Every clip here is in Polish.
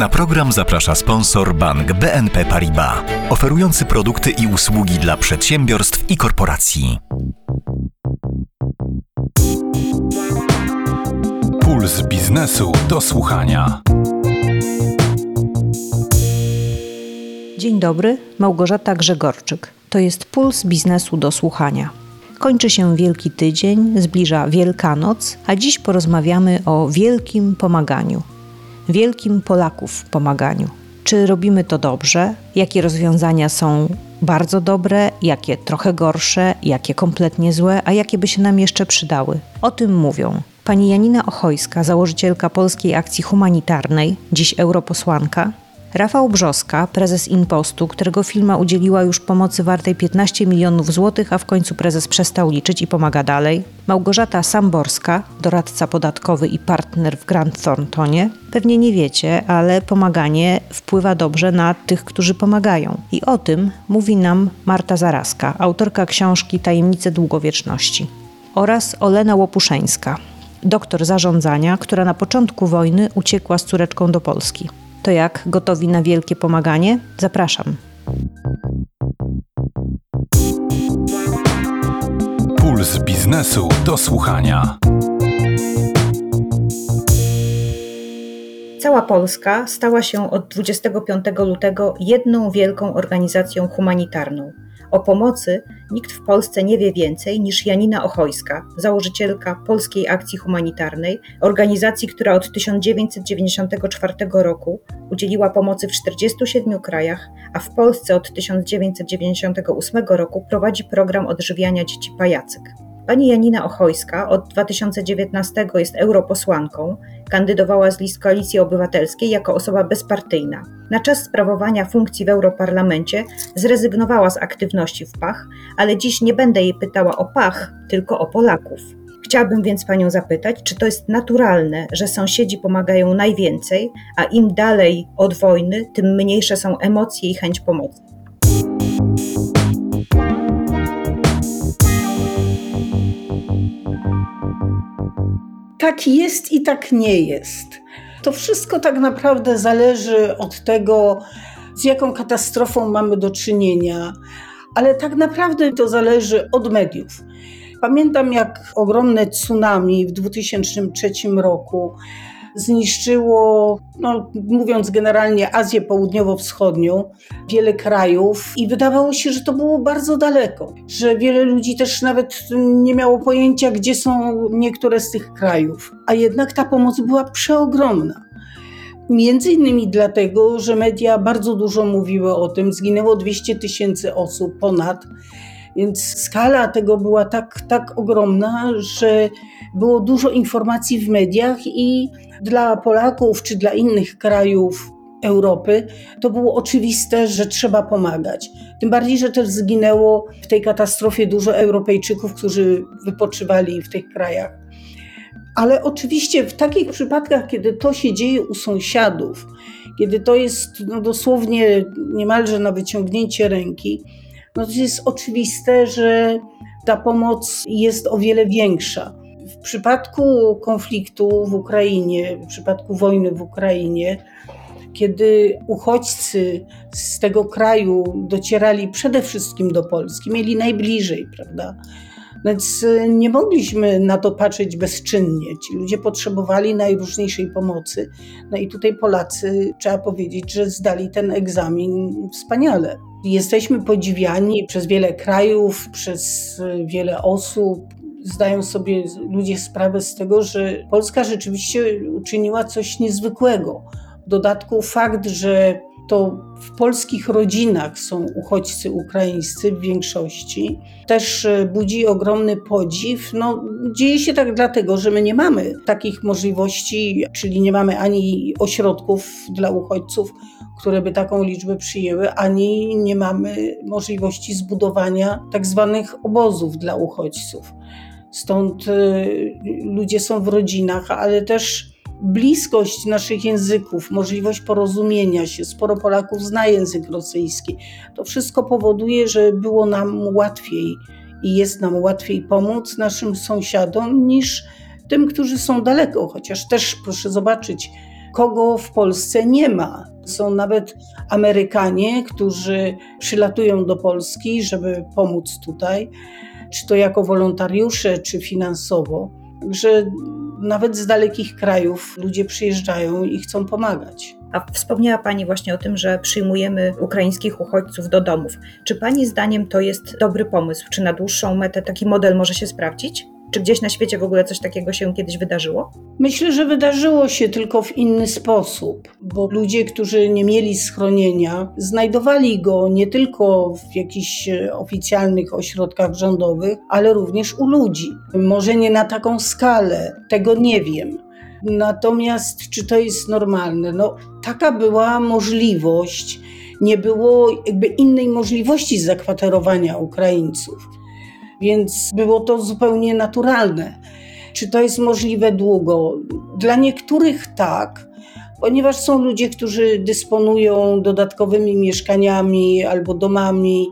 Na program zaprasza sponsor bank BNP Paribas, oferujący produkty i usługi dla przedsiębiorstw i korporacji. Puls biznesu do słuchania. Dzień dobry, Małgorzata Grzegorczyk. To jest Puls biznesu do słuchania. Kończy się Wielki Tydzień, zbliża Wielkanoc, a dziś porozmawiamy o wielkim pomaganiu. Wielkim Polaków w pomaganiu. Czy robimy to dobrze? Jakie rozwiązania są bardzo dobre, jakie trochę gorsze, jakie kompletnie złe, a jakie by się nam jeszcze przydały? O tym mówią pani Janina Ochojska, założycielka Polskiej Akcji Humanitarnej, dziś europosłanka, Rafał Brzoska, prezes Impostu, którego firma udzieliła już pomocy wartej 15 milionów złotych, a w końcu prezes przestał liczyć i pomaga dalej. Małgorzata Samborska, doradca podatkowy i partner w Grant Thorntonie. Pewnie nie wiecie, ale pomaganie wpływa dobrze na tych, którzy pomagają. I o tym mówi nam Marta Zaraska, autorka książki Tajemnice Długowieczności. Oraz Olena Łopuszeńska, doktor zarządzania, która na początku wojny uciekła z córeczką do Polski. To jak gotowi na wielkie pomaganie? Zapraszam. Puls biznesu do słuchania. Cała Polska stała się od 25 lutego jedną wielką organizacją humanitarną. O pomocy nikt w Polsce nie wie więcej niż Janina Ochojska, założycielka Polskiej Akcji Humanitarnej, organizacji, która od 1994 roku udzieliła pomocy w 47 krajach, a w Polsce od 1998 roku prowadzi program odżywiania dzieci pajacyk. Pani Janina Ochojska od 2019 jest europosłanką, kandydowała z list Koalicji Obywatelskiej jako osoba bezpartyjna. Na czas sprawowania funkcji w Europarlamencie zrezygnowała z aktywności w Pach, ale dziś nie będę jej pytała o Pach, tylko o Polaków. Chciałabym więc Panią zapytać, czy to jest naturalne, że sąsiedzi pomagają najwięcej, a im dalej od wojny, tym mniejsze są emocje i chęć pomocy. Tak jest i tak nie jest. To wszystko tak naprawdę zależy od tego, z jaką katastrofą mamy do czynienia, ale tak naprawdę to zależy od mediów. Pamiętam, jak ogromne tsunami w 2003 roku zniszczyło, no, mówiąc generalnie, Azję Południowo-Wschodnią, wiele krajów i wydawało się, że to było bardzo daleko, że wiele ludzi też nawet nie miało pojęcia, gdzie są niektóre z tych krajów, a jednak ta pomoc była przeogromna. Między innymi dlatego, że media bardzo dużo mówiły o tym, zginęło 200 tysięcy osób ponad, więc skala tego była tak, tak ogromna, że było dużo informacji w mediach i dla Polaków czy dla innych krajów Europy, to było oczywiste, że trzeba pomagać. Tym bardziej, że też zginęło w tej katastrofie dużo Europejczyków, którzy wypoczywali w tych krajach. Ale oczywiście w takich przypadkach, kiedy to się dzieje u sąsiadów, kiedy to jest no, dosłownie niemalże na wyciągnięcie ręki, no to jest oczywiste, że ta pomoc jest o wiele większa. W przypadku konfliktu w Ukrainie, w przypadku wojny w Ukrainie, kiedy uchodźcy z tego kraju docierali przede wszystkim do Polski, mieli najbliżej, prawda? Więc y, nie mogliśmy na to patrzeć bezczynnie. Ci ludzie potrzebowali najróżniejszej pomocy. No i tutaj Polacy, trzeba powiedzieć, że zdali ten egzamin wspaniale. Jesteśmy podziwiani przez wiele krajów, przez y, wiele osób, zdają sobie ludzie sprawę z tego, że Polska rzeczywiście uczyniła coś niezwykłego. W dodatku fakt, że to w polskich rodzinach są uchodźcy ukraińscy w większości, też e, budzi ogromny podziw. No, dzieje się tak dlatego, że my nie mamy takich możliwości, czyli nie mamy ani ośrodków dla uchodźców, które by taką liczbę przyjęły, ani nie mamy możliwości zbudowania tak zwanych obozów dla uchodźców. Stąd y, ludzie są w rodzinach, ale też bliskość naszych języków, możliwość porozumienia się, sporo Polaków zna język rosyjski. To wszystko powoduje, że było nam łatwiej i jest nam łatwiej pomóc naszym sąsiadom niż tym, którzy są daleko. Chociaż też proszę zobaczyć, kogo w Polsce nie ma. Są nawet Amerykanie, którzy przylatują do Polski, żeby pomóc tutaj, czy to jako wolontariusze, czy finansowo. Także nawet z dalekich krajów ludzie przyjeżdżają i chcą pomagać. A wspomniała Pani właśnie o tym, że przyjmujemy ukraińskich uchodźców do domów. Czy Pani zdaniem to jest dobry pomysł? Czy na dłuższą metę taki model może się sprawdzić? Czy gdzieś na świecie w ogóle coś takiego się kiedyś wydarzyło? Myślę, że wydarzyło się tylko w inny sposób, bo ludzie, którzy nie mieli schronienia, znajdowali go nie tylko w jakichś e, oficjalnych ośrodkach rządowych, ale również u ludzi. Może nie na taką skalę, tego nie wiem. Natomiast czy to jest normalne? No, taka była możliwość. Nie było jakby innej możliwości zakwaterowania Ukraińców więc było to zupełnie naturalne. Czy to jest możliwe długo? Dla niektórych tak, ponieważ są ludzie, którzy dysponują dodatkowymi mieszkaniami albo domami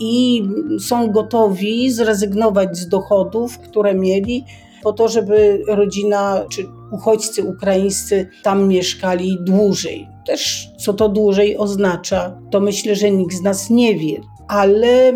i są gotowi zrezygnować z dochodów, które mieli, po to, żeby rodzina czy uchodźcy ukraińscy tam mieszkali dłużej. Też co to dłużej oznacza, to myślę, że nikt z nas nie wie ale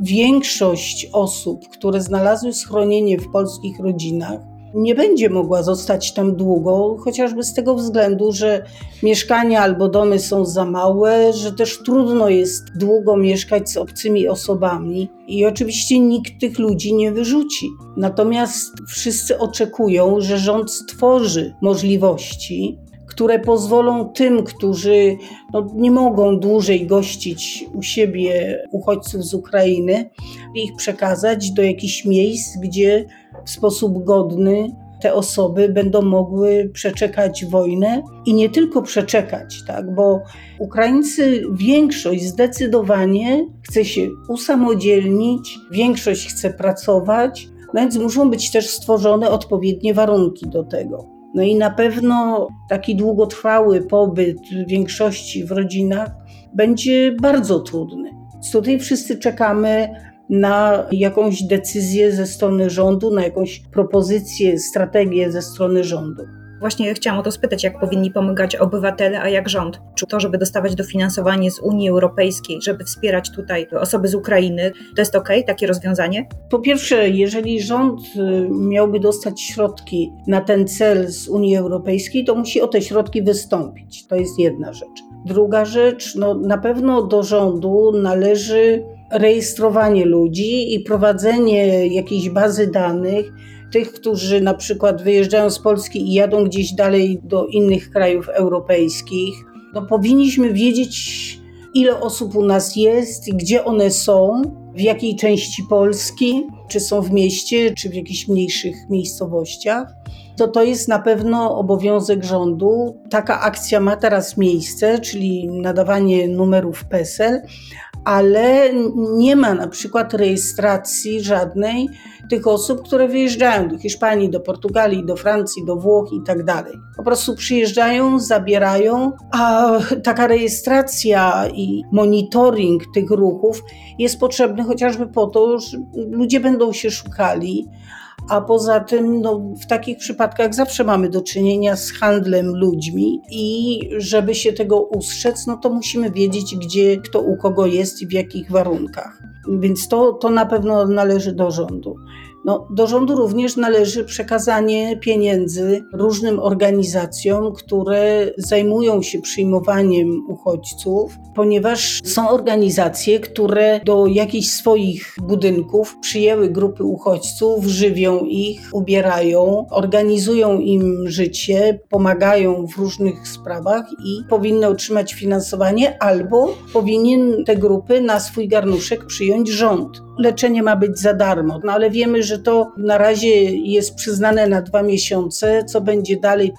większość osób, które znalazły schronienie w polskich rodzinach, nie będzie mogła zostać tam długo, chociażby z tego względu, że mieszkania albo domy są za małe, że też trudno jest długo mieszkać z obcymi osobami i oczywiście nikt tych ludzi nie wyrzuci. Natomiast wszyscy oczekują, że rząd stworzy możliwości, które pozwolą tym, którzy no, nie mogą dłużej gościć u siebie uchodźców z Ukrainy, ich przekazać do jakichś miejsc, gdzie w sposób godny te osoby będą mogły przeczekać wojnę i nie tylko przeczekać, tak, bo Ukraińcy, większość zdecydowanie chce się usamodzielnić, większość chce pracować, no więc muszą być też stworzone odpowiednie warunki do tego. No i na pewno taki długotrwały pobyt większości w rodzinach będzie bardzo trudny. Tutaj wszyscy czekamy na jakąś decyzję ze strony rządu, na jakąś propozycję, strategię ze strony rządu. Właśnie chciałam o to spytać, jak powinni pomagać obywatele, a jak rząd? Czy to, żeby dostawać dofinansowanie z Unii Europejskiej, żeby wspierać tutaj osoby z Ukrainy, to jest ok, takie rozwiązanie? Po pierwsze, jeżeli rząd y, miałby dostać środki na ten cel z Unii Europejskiej, to musi o te środki wystąpić. To jest jedna rzecz. Druga rzecz, no na pewno do rządu należy rejestrowanie ludzi i prowadzenie jakiejś bazy danych, tych, którzy na przykład wyjeżdżają z Polski i jadą gdzieś dalej do innych krajów europejskich. No, powinniśmy wiedzieć, ile osób u nas jest, gdzie one są, w jakiej części Polski, czy są w mieście, czy w jakichś mniejszych miejscowościach. To to jest na pewno obowiązek rządu. Taka akcja ma teraz miejsce, czyli nadawanie numerów PESEL, ale nie ma na przykład rejestracji żadnej tych osób, które wyjeżdżają do Hiszpanii, do Portugalii, do Francji, do Włoch i tak dalej. Po prostu przyjeżdżają, zabierają, a taka rejestracja i monitoring tych ruchów jest potrzebny chociażby po to, że ludzie będą się szukali, a poza tym no, w takich przypadkach zawsze mamy do czynienia z handlem ludźmi i żeby się tego ustrzec, no to musimy wiedzieć, gdzie kto u kogo jest i w jakich warunkach. Więc to, to na pewno należy do rządu. No, do rządu również należy przekazanie pieniędzy różnym organizacjom, które zajmują się przyjmowaniem uchodźców, ponieważ są organizacje, które do jakichś swoich budynków przyjęły grupy uchodźców, żywią ich, ubierają, organizują im życie, pomagają w różnych sprawach i powinny otrzymać finansowanie, albo powinien te grupy na swój garnuszek przyjąć rząd leczenie ma być za darmo. No ale wiemy, że to na razie jest przyznane na dwa miesiące. Co będzie dalej?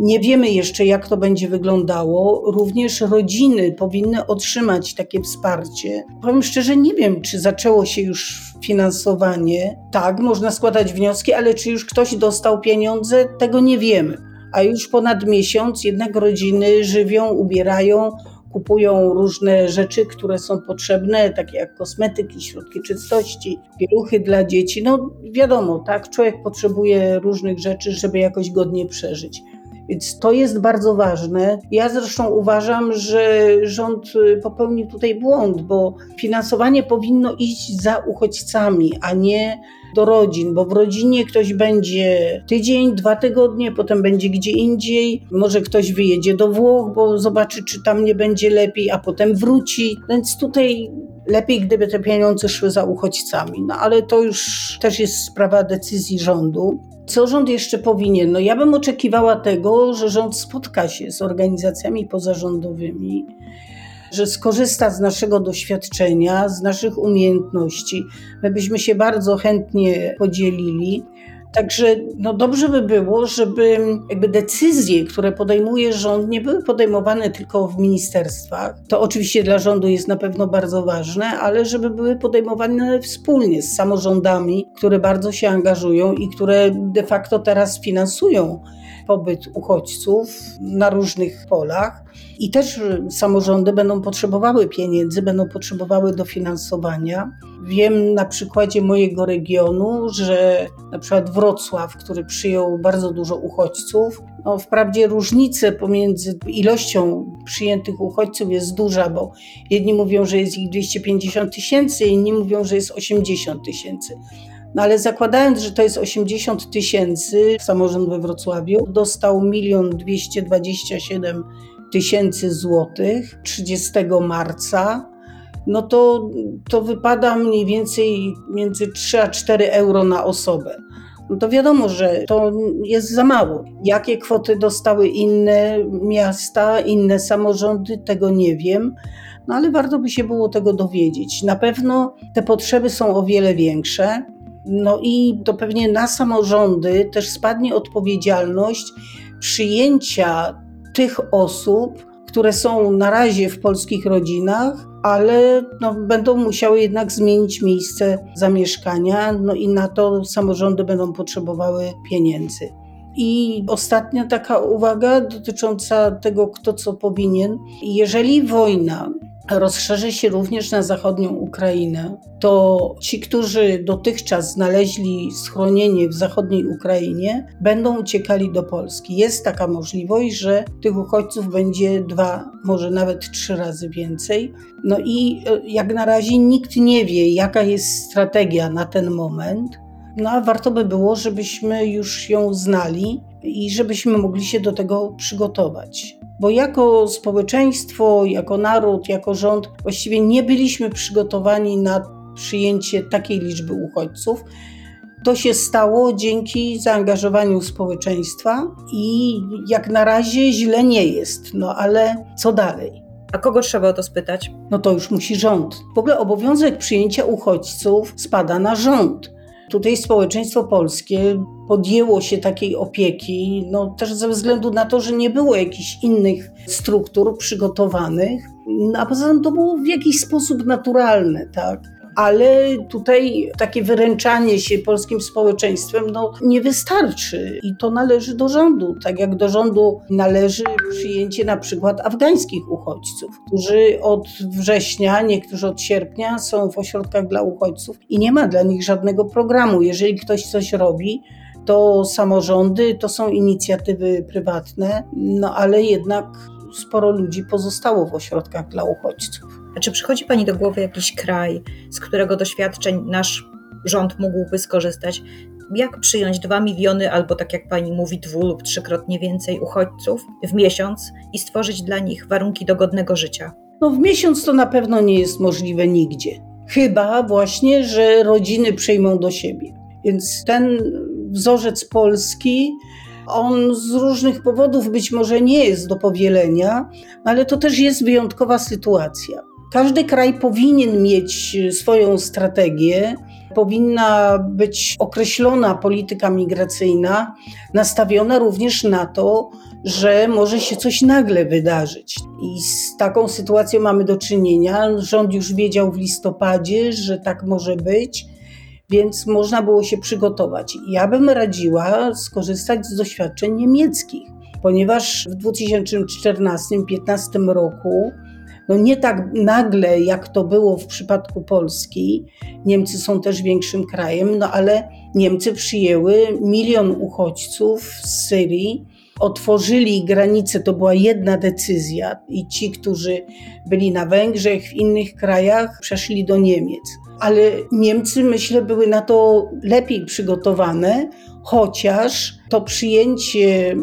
Nie wiemy jeszcze, jak to będzie wyglądało. Również rodziny powinny otrzymać takie wsparcie. Powiem szczerze, nie wiem, czy zaczęło się już finansowanie. Tak, można składać wnioski, ale czy już ktoś dostał pieniądze, tego nie wiemy. A już ponad miesiąc jednak rodziny żywią, ubierają, kupują różne rzeczy, które są potrzebne, takie jak kosmetyki, środki czystości, pieluchy dla dzieci. No wiadomo, tak, człowiek potrzebuje różnych rzeczy, żeby jakoś godnie przeżyć. Więc to jest bardzo ważne. Ja zresztą uważam, że rząd y, popełnił tutaj błąd, bo finansowanie powinno iść za uchodźcami, a nie do rodzin, bo w rodzinie ktoś będzie tydzień, dwa tygodnie, potem będzie gdzie indziej, może ktoś wyjedzie do Włoch, bo zobaczy, czy tam nie będzie lepiej, a potem wróci. Więc tutaj lepiej, gdyby te pieniądze szły za uchodźcami. No ale to już też jest sprawa decyzji rządu. Co rząd jeszcze powinien? No ja bym oczekiwała tego, że rząd spotka się z organizacjami pozarządowymi, że skorzysta z naszego doświadczenia, z naszych umiejętności. My byśmy się bardzo chętnie podzielili. Także no dobrze by było, żeby jakby decyzje, które podejmuje rząd, nie były podejmowane tylko w ministerstwach. To oczywiście dla rządu jest na pewno bardzo ważne, ale żeby były podejmowane wspólnie z samorządami, które bardzo się angażują i które de facto teraz finansują pobyt uchodźców na różnych polach. I też samorządy będą potrzebowały pieniędzy, będą potrzebowały dofinansowania. Wiem na przykładzie mojego regionu, że na przykład Wrocław, który przyjął bardzo dużo uchodźców, no wprawdzie różnice pomiędzy ilością przyjętych uchodźców jest duża, bo jedni mówią, że jest ich 250 tysięcy, inni mówią, że jest 80 tysięcy. No ale zakładając, że to jest 80 tysięcy, samorząd we Wrocławiu dostał 1 227 tysięcy złotych 30 marca, no to, to wypada mniej więcej między 3 a 4 euro na osobę. No to wiadomo, że to jest za mało. Jakie kwoty dostały inne miasta, inne samorządy, tego nie wiem, no ale warto by się było tego dowiedzieć. Na pewno te potrzeby są o wiele większe. No i to pewnie na samorządy też spadnie odpowiedzialność przyjęcia tych osób, które są na razie w polskich rodzinach, ale no, będą musiały jednak zmienić miejsce zamieszkania, no i na to samorządy będą potrzebowały pieniędzy. I ostatnia taka uwaga dotycząca tego, kto co powinien. Jeżeli wojna rozszerzy się również na zachodnią Ukrainę, to ci, którzy dotychczas znaleźli schronienie w zachodniej Ukrainie, będą uciekali do Polski. Jest taka możliwość, że tych uchodźców będzie dwa, może nawet trzy razy więcej. No i e, jak na razie nikt nie wie, jaka jest strategia na ten moment. No a warto by było, żebyśmy już ją znali i żebyśmy mogli się do tego przygotować bo jako społeczeństwo, jako naród, jako rząd właściwie nie byliśmy przygotowani na przyjęcie takiej liczby uchodźców. To się stało dzięki zaangażowaniu społeczeństwa i jak na razie źle nie jest, no ale co dalej? A kogo trzeba o to spytać? No to już musi rząd. W ogóle obowiązek przyjęcia uchodźców spada na rząd. Tutaj społeczeństwo polskie podjęło się takiej opieki, no też ze względu na to, że nie było jakichś innych struktur przygotowanych, a poza tym to było w jakiś sposób naturalne, tak ale tutaj takie wyręczanie się polskim społeczeństwem no, nie wystarczy i to należy do rządu, tak jak do rządu należy przyjęcie na przykład afgańskich uchodźców, którzy od września, niektórzy od sierpnia są w ośrodkach dla uchodźców i nie ma dla nich żadnego programu. Jeżeli ktoś coś robi, to samorządy, to są inicjatywy prywatne, no ale jednak sporo ludzi pozostało w ośrodkach dla uchodźców. A czy przychodzi Pani do głowy jakiś kraj, z którego doświadczeń nasz rząd mógłby skorzystać? Jak przyjąć dwa miliony, albo tak jak Pani mówi, dwu lub trzykrotnie więcej uchodźców w miesiąc i stworzyć dla nich warunki do godnego życia? No w miesiąc to na pewno nie jest możliwe nigdzie. Chyba właśnie, że rodziny przejmą do siebie. Więc ten wzorzec polski on z różnych powodów być może nie jest do powielenia, ale to też jest wyjątkowa sytuacja. Każdy kraj powinien mieć swoją strategię, powinna być określona polityka migracyjna, nastawiona również na to, że może się coś nagle wydarzyć. I z taką sytuacją mamy do czynienia. Rząd już wiedział w listopadzie, że tak może być, więc można było się przygotować. Ja bym radziła skorzystać z doświadczeń niemieckich, ponieważ w 2014-2015 roku no nie tak nagle, jak to było w przypadku Polski. Niemcy są też większym krajem, no ale Niemcy przyjęły milion uchodźców z Syrii otworzyli granice, to była jedna decyzja i ci, którzy byli na Węgrzech, w innych krajach, przeszli do Niemiec. Ale Niemcy, myślę, były na to lepiej przygotowane, chociaż to przyjęcie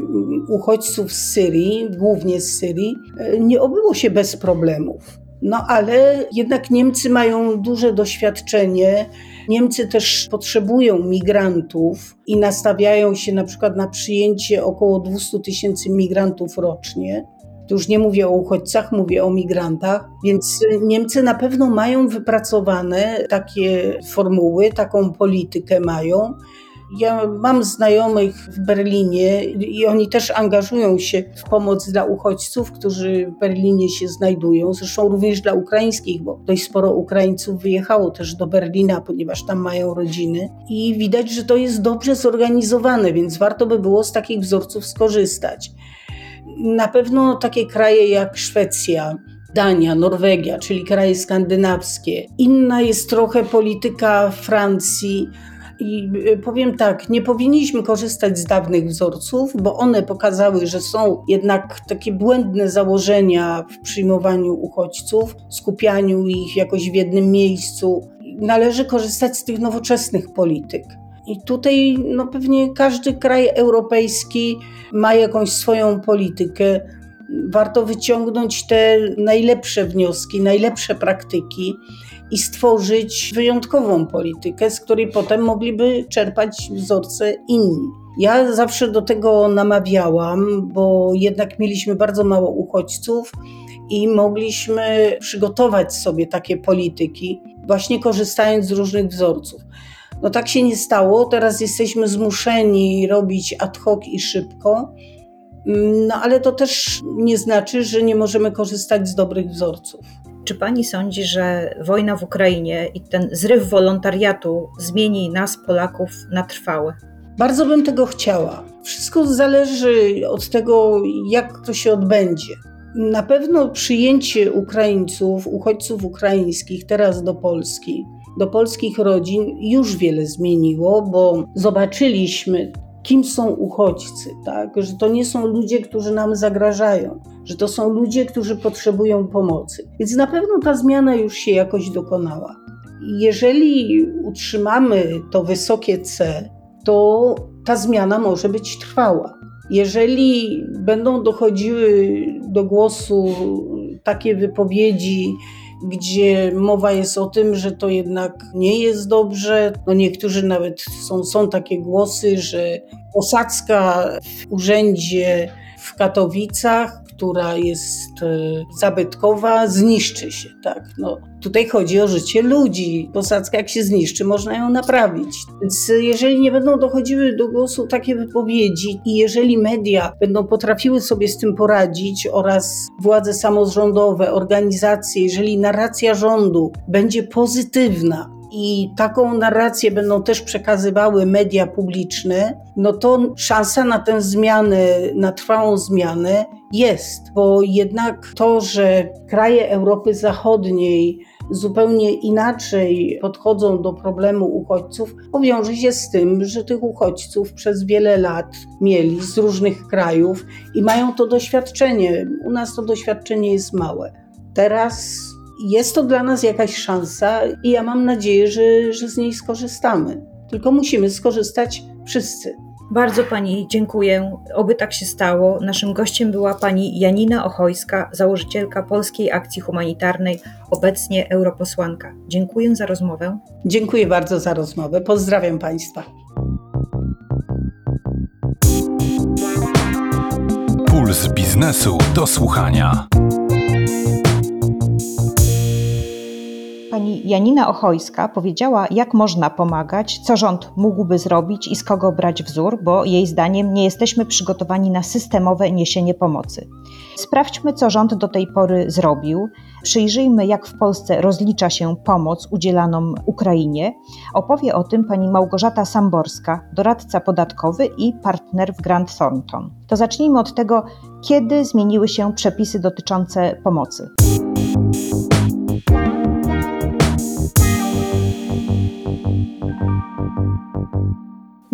uchodźców z Syrii, głównie z Syrii, nie obyło się bez problemów. No ale jednak Niemcy mają duże doświadczenie. Niemcy też potrzebują migrantów i nastawiają się na przykład na przyjęcie około 200 tysięcy migrantów rocznie. Tu już nie mówię o uchodźcach, mówię o migrantach, więc Niemcy na pewno mają wypracowane takie formuły, taką politykę mają. Ja mam znajomych w Berlinie i oni też angażują się w pomoc dla uchodźców, którzy w Berlinie się znajdują, zresztą również dla ukraińskich, bo dość sporo Ukraińców wyjechało też do Berlina, ponieważ tam mają rodziny. I widać, że to jest dobrze zorganizowane, więc warto by było z takich wzorców skorzystać. Na pewno takie kraje jak Szwecja, Dania, Norwegia, czyli kraje skandynawskie. Inna jest trochę polityka Francji. I y, powiem tak, nie powinniśmy korzystać z dawnych wzorców, bo one pokazały, że są jednak takie błędne założenia w przyjmowaniu uchodźców, skupianiu ich jakoś w jednym miejscu. Należy korzystać z tych nowoczesnych polityk. I tutaj no, pewnie każdy kraj europejski ma jakąś swoją politykę. Warto wyciągnąć te najlepsze wnioski, najlepsze praktyki i stworzyć wyjątkową politykę, z której potem mogliby czerpać wzorce inni. Ja zawsze do tego namawiałam, bo jednak mieliśmy bardzo mało uchodźców i mogliśmy przygotować sobie takie polityki, właśnie korzystając z różnych wzorców. No tak się nie stało, teraz jesteśmy zmuszeni robić ad hoc i szybko. No ale to też nie znaczy, że nie możemy korzystać z dobrych wzorców. Czy pani sądzi, że wojna w Ukrainie i ten zryw wolontariatu zmieni nas, Polaków, na trwałe? Bardzo bym tego chciała. Wszystko zależy od tego, jak to się odbędzie. Na pewno przyjęcie Ukraińców, uchodźców ukraińskich teraz do Polski, do polskich rodzin już wiele zmieniło, bo zobaczyliśmy, kim są uchodźcy, tak? że to nie są ludzie, którzy nam zagrażają, że to są ludzie, którzy potrzebują pomocy. Więc na pewno ta zmiana już się jakoś dokonała. Jeżeli utrzymamy to wysokie C, to ta zmiana może być trwała. Jeżeli będą dochodziły do głosu takie wypowiedzi, gdzie mowa jest o tym, że to jednak nie jest dobrze. No niektórzy nawet są, są takie głosy, że posadzka w urzędzie w Katowicach, która jest e, zabytkowa, zniszczy się. Tak? No, tutaj chodzi o życie ludzi. Posadzka jak się zniszczy, można ją naprawić. Więc jeżeli nie będą dochodziły do głosu takie wypowiedzi i jeżeli media będą potrafiły sobie z tym poradzić oraz władze samorządowe, organizacje, jeżeli narracja rządu będzie pozytywna, i taką narrację będą też przekazywały media publiczne, no to szansa na tę zmianę, na trwałą zmianę jest, bo jednak to, że kraje Europy Zachodniej zupełnie inaczej podchodzą do problemu uchodźców, powiąże się z tym, że tych uchodźców przez wiele lat mieli z różnych krajów i mają to doświadczenie. U nas to doświadczenie jest małe. Teraz jest to dla nas jakaś szansa i ja mam nadzieję, że, że z niej skorzystamy. Tylko musimy skorzystać wszyscy. Bardzo Pani dziękuję. Oby tak się stało. Naszym gościem była Pani Janina Ochojska, założycielka Polskiej Akcji Humanitarnej, obecnie europosłanka. Dziękuję za rozmowę. Dziękuję bardzo za rozmowę. Pozdrawiam Państwa. Puls biznesu do słuchania. Pani Janina Ochojska powiedziała, jak można pomagać, co rząd mógłby zrobić i z kogo brać wzór, bo jej zdaniem nie jesteśmy przygotowani na systemowe niesienie pomocy. Sprawdźmy, co rząd do tej pory zrobił. Przyjrzyjmy, jak w Polsce rozlicza się pomoc udzielaną Ukrainie. Opowie o tym pani Małgorzata Samborska, doradca podatkowy i partner w Grant Thornton. To zacznijmy od tego, kiedy zmieniły się przepisy dotyczące pomocy.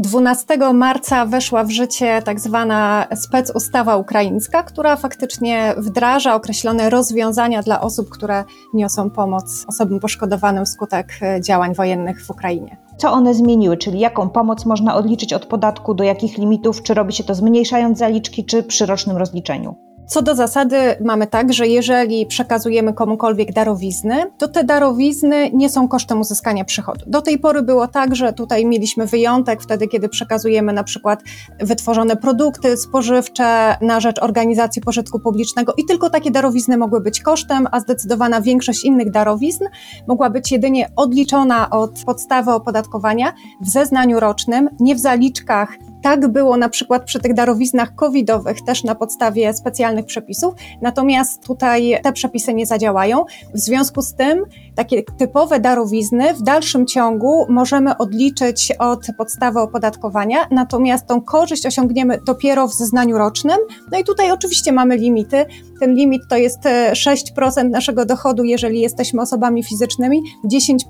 12 marca weszła w życie tak zwana specustawa ukraińska, która faktycznie wdraża określone rozwiązania dla osób, które niosą pomoc osobom poszkodowanym wskutek e, działań wojennych w Ukrainie. Co one zmieniły, czyli jaką pomoc można odliczyć od podatku, do jakich limitów, czy robi się to zmniejszając zaliczki, czy przy rocznym rozliczeniu? Co do zasady mamy tak, że jeżeli przekazujemy komukolwiek darowizny, to te darowizny nie są kosztem uzyskania przychodu. Do tej pory było tak, że tutaj mieliśmy wyjątek wtedy, kiedy przekazujemy na przykład wytworzone produkty spożywcze na rzecz organizacji pożytku publicznego i tylko takie darowizny mogły być kosztem, a zdecydowana większość innych darowizn mogła być jedynie odliczona od podstawy opodatkowania w zeznaniu rocznym, nie w zaliczkach tak było na przykład przy tych darowiznach covidowych, też na podstawie specjalnych przepisów, natomiast tutaj te przepisy nie zadziałają. W związku z tym takie typowe darowizny w dalszym ciągu możemy odliczyć od podstawy opodatkowania, natomiast tą korzyść osiągniemy dopiero w zeznaniu rocznym. No i tutaj oczywiście mamy limity. Ten limit to jest 6% e, naszego dochodu, jeżeli jesteśmy osobami fizycznymi,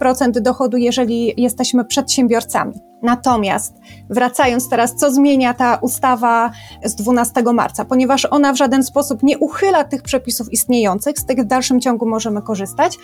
10% dochodu, jeżeli jesteśmy przedsiębiorcami. Natomiast wracając teraz, co zmienia ta ustawa z 12 marca, ponieważ ona w żaden sposób nie uchyla tych przepisów istniejących, z tych w dalszym ciągu możemy korzystać.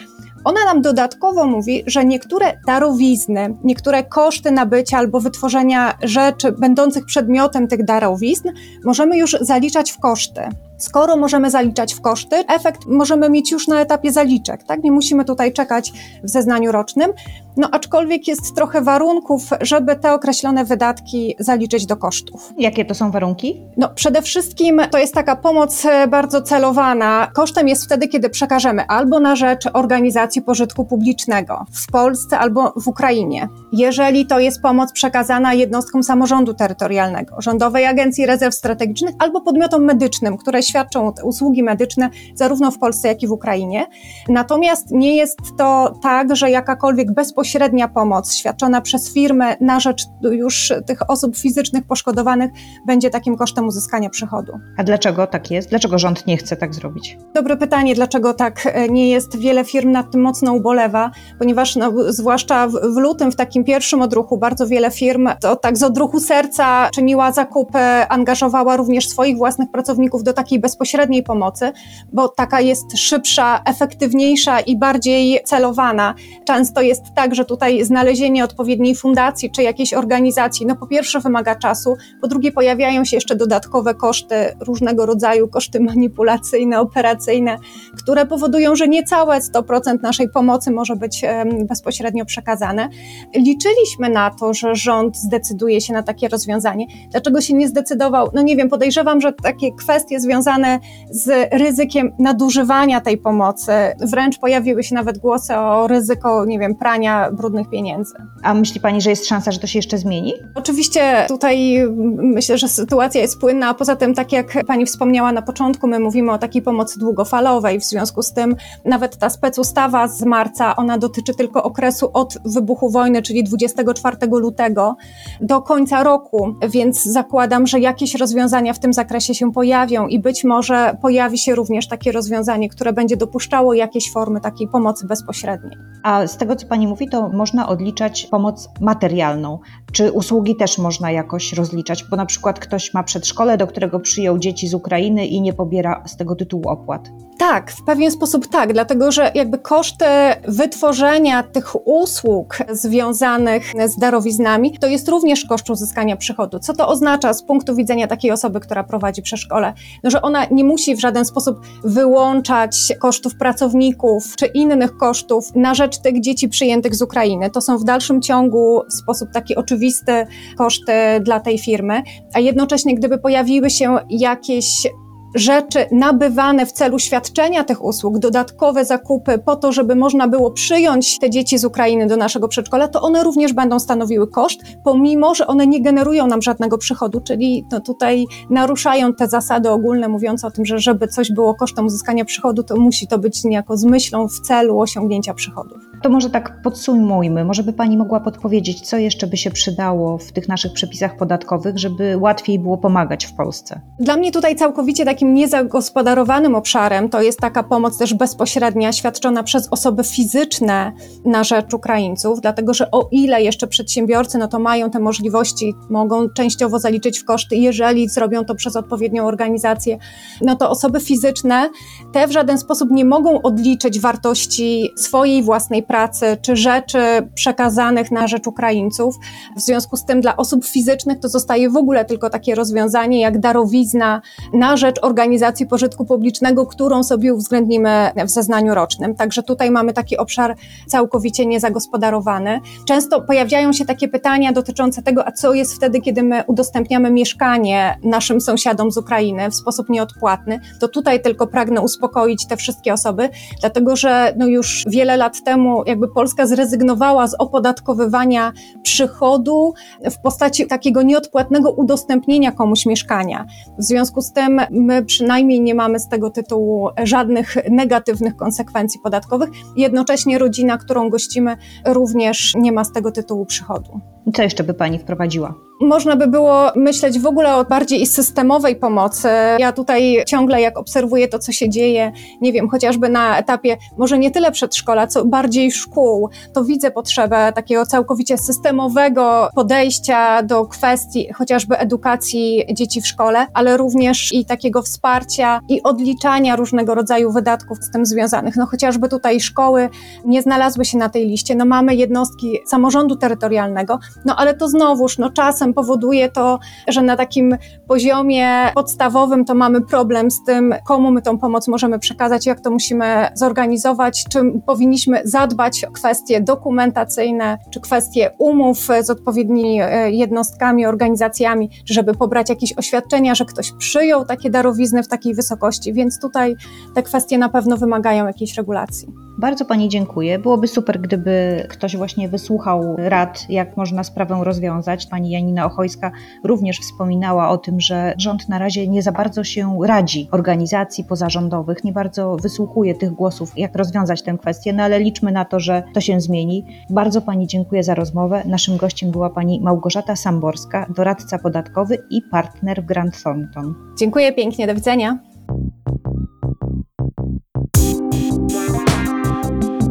Ona nam dodatkowo mówi, że niektóre darowizny, niektóre koszty nabycia albo wytworzenia rzeczy będących przedmiotem tych darowizn możemy już zaliczać w koszty. Skoro możemy zaliczać w koszty, efekt możemy mieć już na etapie zaliczek, tak? Nie musimy tutaj czekać w zeznaniu rocznym. No aczkolwiek jest trochę warunków, żeby te określone wydatki zaliczyć do kosztów. Jakie to są warunki? No przede wszystkim to jest taka pomoc e, bardzo celowana. Kosztem jest wtedy, kiedy przekażemy albo na rzecz organizacji pożytku publicznego w Polsce albo w Ukrainie. Jeżeli to jest pomoc przekazana jednostkom samorządu terytorialnego, Rządowej Agencji Rezerw Strategicznych albo podmiotom medycznym, które świadczą usługi medyczne zarówno w Polsce, jak i w Ukrainie. Natomiast nie jest to tak, że jakakolwiek bezpośrednia pomoc świadczona przez firmę na rzecz już tych osób fizycznych poszkodowanych będzie takim kosztem uzyskania przychodu. A dlaczego tak jest? Dlaczego rząd nie chce tak zrobić? Dobre pytanie, dlaczego tak e, nie jest. Wiele firm nad tym mocno ubolewa, ponieważ no, zwłaszcza w, w lutym, w takim pierwszym odruchu, bardzo wiele firm to tak z odruchu serca czyniła zakupy, angażowała również swoich własnych pracowników do takiej takiej bezpośredniej pomocy, bo taka jest szybsza, efektywniejsza i bardziej celowana. Często jest tak, że tutaj znalezienie odpowiedniej fundacji czy jakiejś organizacji, no po pierwsze wymaga czasu, po drugie pojawiają się jeszcze dodatkowe koszty różnego rodzaju, koszty manipulacyjne, operacyjne, które powodują, że niecałe 100% naszej pomocy może być bezpośrednio przekazane. Liczyliśmy na to, że rząd zdecyduje się na takie rozwiązanie. Dlaczego się nie zdecydował? No nie wiem, podejrzewam, że takie kwestie związane związane z ryzykiem nadużywania tej pomocy. Wręcz pojawiły się nawet głosy o ryzyko, nie wiem, prania brudnych pieniędzy. A myśli Pani, że jest szansa, że to się jeszcze zmieni? Oczywiście tutaj myślę, że sytuacja jest płynna, a poza tym, tak jak Pani wspomniała na początku, my mówimy o takiej pomocy długofalowej, w związku z tym nawet ta specustawa z marca, ona dotyczy tylko okresu od wybuchu wojny, czyli 24 lutego do końca roku, więc zakładam, że jakieś rozwiązania w tym zakresie się pojawią i być może pojawi się również takie rozwiązanie, które będzie dopuszczało jakieś formy takiej pomocy bezpośredniej. A z tego, co Pani mówi, to można odliczać pomoc materialną. Czy usługi też można jakoś rozliczać? Bo na przykład ktoś ma przedszkole, do którego przyjął dzieci z Ukrainy i nie pobiera z tego tytułu opłat. Tak, w pewien sposób tak, dlatego że jakby koszty wytworzenia tych usług związanych z darowiznami to jest również koszt uzyskania przychodu. Co to oznacza z punktu widzenia takiej osoby, która prowadzi przedszkole? No, że ona nie musi w żaden sposób wyłączać kosztów pracowników czy innych kosztów na rzecz tych dzieci przyjętych z Ukrainy. To są w dalszym ciągu w sposób taki oczywisty koszty dla tej firmy, a jednocześnie gdyby pojawiły się jakieś rzeczy nabywane w celu świadczenia tych usług, dodatkowe zakupy po to, żeby można było przyjąć te dzieci z Ukrainy do naszego przedszkola, to one również będą stanowiły koszt, pomimo, że one nie generują nam żadnego przychodu, czyli no tutaj naruszają te zasady ogólne mówiące o tym, że żeby coś było kosztem uzyskania przychodu, to musi to być niejako z myślą w celu osiągnięcia przychodów. To może tak podsumujmy. Może by Pani mogła podpowiedzieć, co jeszcze by się przydało w tych naszych przepisach podatkowych, żeby łatwiej było pomagać w Polsce? Dla mnie tutaj całkowicie takim niezagospodarowanym obszarem to jest taka pomoc też bezpośrednia świadczona przez osoby fizyczne na rzecz Ukraińców, dlatego że o ile jeszcze przedsiębiorcy no to mają te możliwości, mogą częściowo zaliczyć w koszty, jeżeli zrobią to przez odpowiednią organizację, no to osoby fizyczne te w żaden sposób nie mogą odliczyć wartości swojej własnej pracy czy rzeczy przekazanych na rzecz Ukraińców. W związku z tym dla osób fizycznych to zostaje w ogóle tylko takie rozwiązanie jak darowizna na rzecz organizacji pożytku publicznego, którą sobie uwzględnimy w zeznaniu rocznym. Także tutaj mamy taki obszar całkowicie niezagospodarowany. Często pojawiają się takie pytania dotyczące tego, a co jest wtedy, kiedy my udostępniamy mieszkanie naszym sąsiadom z Ukrainy w sposób nieodpłatny. To tutaj tylko pragnę uspokoić te wszystkie osoby, dlatego że no już wiele lat temu jakby Polska zrezygnowała z opodatkowywania przychodu w postaci takiego nieodpłatnego udostępnienia komuś mieszkania. W związku z tym my przynajmniej nie mamy z tego tytułu żadnych negatywnych konsekwencji podatkowych. Jednocześnie rodzina, którą gościmy, również nie ma z tego tytułu przychodu. Co jeszcze by Pani wprowadziła? Można by było myśleć w ogóle o bardziej systemowej pomocy. Ja tutaj ciągle, jak obserwuję to, co się dzieje, nie wiem, chociażby na etapie może nie tyle przedszkola, co bardziej szkół, to widzę potrzebę takiego całkowicie systemowego podejścia do kwestii chociażby edukacji dzieci w szkole, ale również i takiego wsparcia i odliczania różnego rodzaju wydatków z tym związanych. No chociażby tutaj szkoły nie znalazły się na tej liście. No mamy jednostki samorządu terytorialnego, no ale to znowuż, no czasem powoduje to, że na takim poziomie podstawowym to mamy problem z tym, komu my tą pomoc możemy przekazać, jak to musimy zorganizować, czy powinniśmy zadbać o kwestie dokumentacyjne, czy kwestie umów z odpowiednimi e, jednostkami, organizacjami, żeby pobrać jakieś oświadczenia, że ktoś przyjął takie darowizny w takiej wysokości, więc tutaj te kwestie na pewno wymagają jakiejś regulacji. Bardzo Pani dziękuję. Byłoby super, gdyby ktoś właśnie wysłuchał rad, jak można sprawę rozwiązać. Pani Janina Ochojska również wspominała o tym, że rząd na razie nie za bardzo się radzi organizacji pozarządowych, nie bardzo wysłuchuje tych głosów, jak rozwiązać tę kwestię, no ale liczmy na to, że to się zmieni. Bardzo Pani dziękuję za rozmowę. Naszym gościem była Pani Małgorzata Samborska, doradca podatkowy i partner w Grant Thornton. Dziękuję pięknie, do widzenia.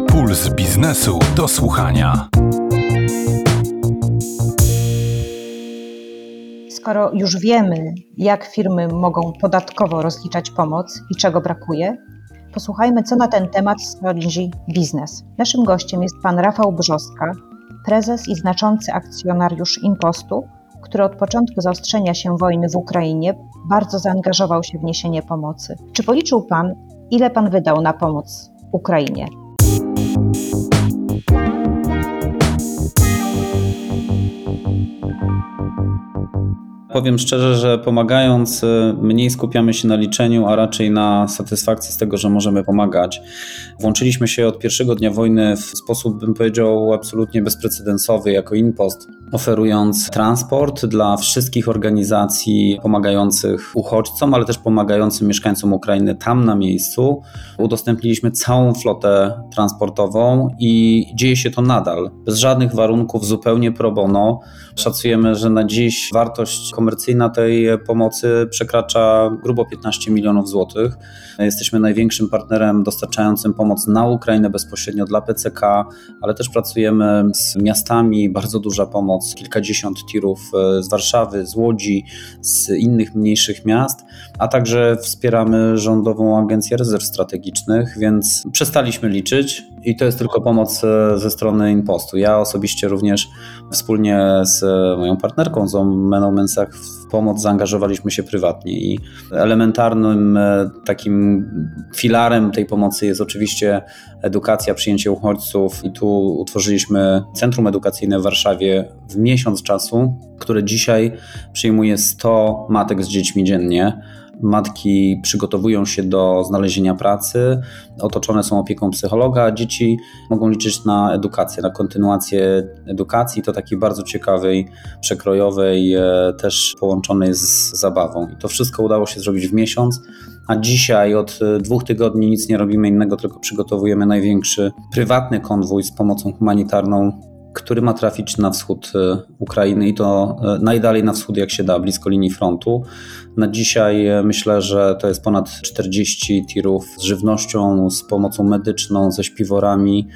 Puls biznesu do słuchania. Skoro już wiemy, jak firmy mogą podatkowo rozliczać pomoc i czego brakuje, posłuchajmy, co na ten temat sądzi biznes. Naszym gościem jest pan Rafał Brzoska, prezes i znaczący akcjonariusz Impostu, który od początku zaostrzenia się wojny w Ukrainie bardzo zaangażował się w niesienie pomocy. Czy policzył pan, ile pan wydał na pomoc Ukrainie? Powiem szczerze, że pomagając, y, mniej skupiamy się na liczeniu, a raczej na satysfakcji z tego, że możemy pomagać. Włączyliśmy się od pierwszego dnia wojny w sposób, bym powiedział, absolutnie bezprecedensowy jako InPost, oferując transport dla wszystkich organizacji pomagających uchodźcom, ale też pomagającym mieszkańcom Ukrainy tam na miejscu. Udostępniliśmy całą flotę transportową i dzieje się to nadal, bez żadnych warunków, zupełnie pro bono. Szacujemy, że na dziś wartość komercyjna tej pomocy przekracza grubo 15 milionów złotych. Jesteśmy największym partnerem dostarczającym pomoc na Ukrainę bezpośrednio dla PCK, ale też pracujemy z miastami, bardzo duża pomoc, kilkadziesiąt tirów e, z Warszawy, z Łodzi, z innych mniejszych miast, a także wspieramy rządową Agencję Rezerw Strategicznych, więc przestaliśmy liczyć i to jest tylko pomoc e, ze strony Impostu. Ja osobiście również wspólnie z moją partnerką, z Meną Mensach, pomoc zaangażowaliśmy się prywatnie i elementarnym e, takim filarem tej pomocy jest oczywiście edukacja, przyjęcie uchodźców i tu utworzyliśmy Centrum Edukacyjne w Warszawie w miesiąc czasu, które dzisiaj przyjmuje 100 matek z dziećmi dziennie matki przygotowują się do znalezienia pracy, otoczone są opieką psychologa, dzieci mogą liczyć na edukację, na kontynuację edukacji, to takiej bardzo ciekawej, przekrojowej, e, też połączonej z zabawą. I to wszystko udało się zrobić w miesiąc. a dzisiaj od e, dwóch tygodni nic nie robimy innego, tylko przygotowujemy największy prywatny konwój z pomocą humanitarną który ma trafić na wschód e, Ukrainy i to e, najdalej na wschód jak się da, blisko linii frontu. Na dzisiaj e, myślę, że to jest ponad 40 tirów z żywnością, z pomocą medyczną, ze śpiworami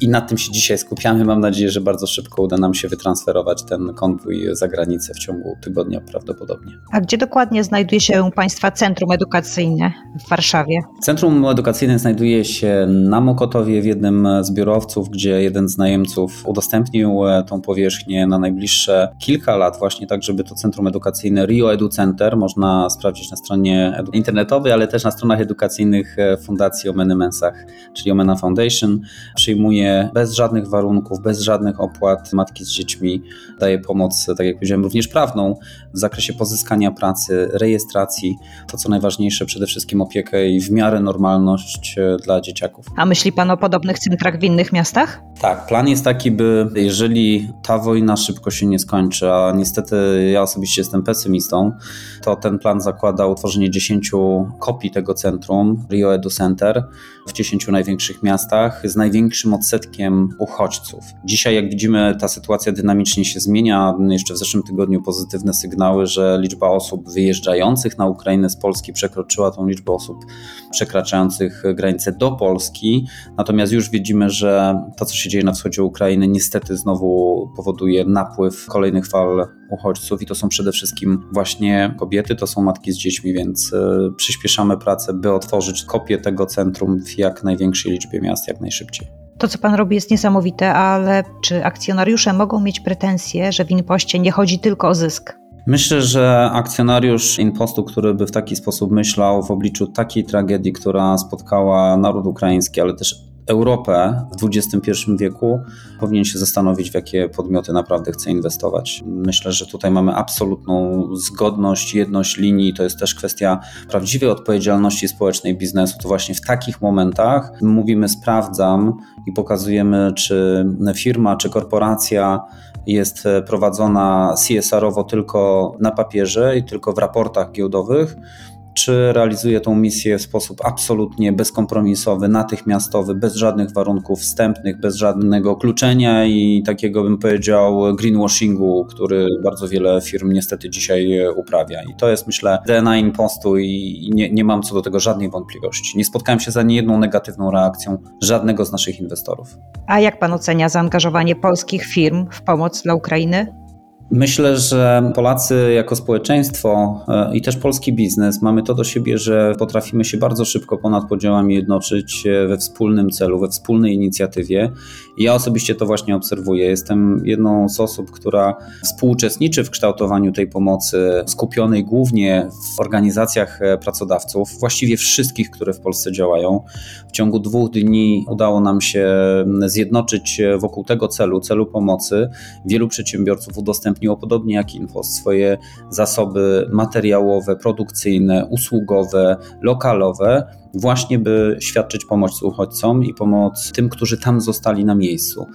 i nad tym się dzisiaj skupiamy. Mam nadzieję, że bardzo szybko uda nam się wytransferować ten konwój za granicę w ciągu tygodnia prawdopodobnie. A gdzie dokładnie znajduje się Państwa Centrum Edukacyjne w Warszawie? Centrum Edukacyjne znajduje się na Mokotowie w jednym z biurowców, gdzie jeden z najemców udostępnił e, tą powierzchnię na najbliższe kilka lat właśnie tak, żeby to Centrum Edukacyjne Rio Edu Center można sprawdzić na stronie internetowej, ale też na stronach edukacyjnych e, Fundacji Omeny Mensach, czyli Omena Foundation. Przyjmuje bez żadnych warunków, bez żadnych opłat matki z dziećmi, daje pomoc, tak jak powiedziałem, również prawną w zakresie pozyskania pracy, rejestracji, to co najważniejsze, przede wszystkim opiekę i w miarę normalność e, dla dzieciaków. A myśli Pan o podobnych centrach w innych miastach? Tak, plan jest taki, by jeżeli ta wojna szybko się nie skończy, a niestety ja osobiście jestem pesymistą, to ten plan zakłada utworzenie 10 kopii tego centrum, Rio Edu Center, w 10 największych miastach z największym odsetkiem uchodźców. Dzisiaj, jak widzimy, ta sytuacja dynamicznie się zmienia. Jeszcze w zeszłym tygodniu pozytywne sygnały, że liczba osób wyjeżdżających na Ukrainę z Polski przekroczyła tą liczbę osób przekraczających granicę do Polski. Natomiast już widzimy, że to, co się dzieje na wschodzie Ukrainy, niestety znowu powoduje napływ kolejnych fal uchodźców i to są przede wszystkim właśnie kobiety, to są matki z dziećmi, więc y, przyspieszamy pracę, by otworzyć kopię tego centrum w jak największej liczbie miast, jak najszybciej. To, co Pan robi, jest niesamowite, ale czy akcjonariusze mogą mieć pretensje, że w Inpoście nie chodzi tylko o zysk? Myślę, że akcjonariusz Inpostu, który by w taki sposób myślał w obliczu takiej tragedii, która spotkała naród ukraiński, ale też Europę w XXI wieku, powinien się zastanowić, w jakie podmioty naprawdę chce inwestować. Myślę, że tutaj mamy absolutną zgodność, jedność linii. To jest też kwestia prawdziwej odpowiedzialności społecznej biznesu. To właśnie w takich momentach mówimy sprawdzam i pokazujemy, czy firma, czy korporacja jest prowadzona CSR-owo tylko na papierze i tylko w raportach giełdowych czy realizuje tą misję w sposób absolutnie bezkompromisowy, natychmiastowy, bez żadnych warunków wstępnych, bez żadnego kluczenia i takiego bym powiedział greenwashingu, który bardzo wiele firm niestety dzisiaj uprawia. I to jest myślę DNA impostu i nie, nie mam co do tego żadnej wątpliwości. Nie spotkałem się za niejedną negatywną reakcją żadnego z naszych inwestorów. A jak pan ocenia zaangażowanie polskich firm w pomoc dla Ukrainy? Myślę, że Polacy jako społeczeństwo e, i też polski biznes mamy to do siebie, że potrafimy się bardzo szybko ponad podziałami jednoczyć e, we wspólnym celu, we wspólnej inicjatywie. Ja osobiście to właśnie obserwuję. Jestem jedną z osób, która współuczestniczy w kształtowaniu tej pomocy, skupionej głównie w organizacjach e, pracodawców, właściwie wszystkich, które w Polsce działają. W ciągu dwóch dni udało nam się zjednoczyć wokół tego celu, celu pomocy. Wielu przedsiębiorców udostępniło podobnie jak Info, swoje zasoby materiałowe, produkcyjne, usługowe, lokalowe, właśnie by świadczyć pomoc uchodźcom i pomoc tym, którzy tam zostali na miejscu.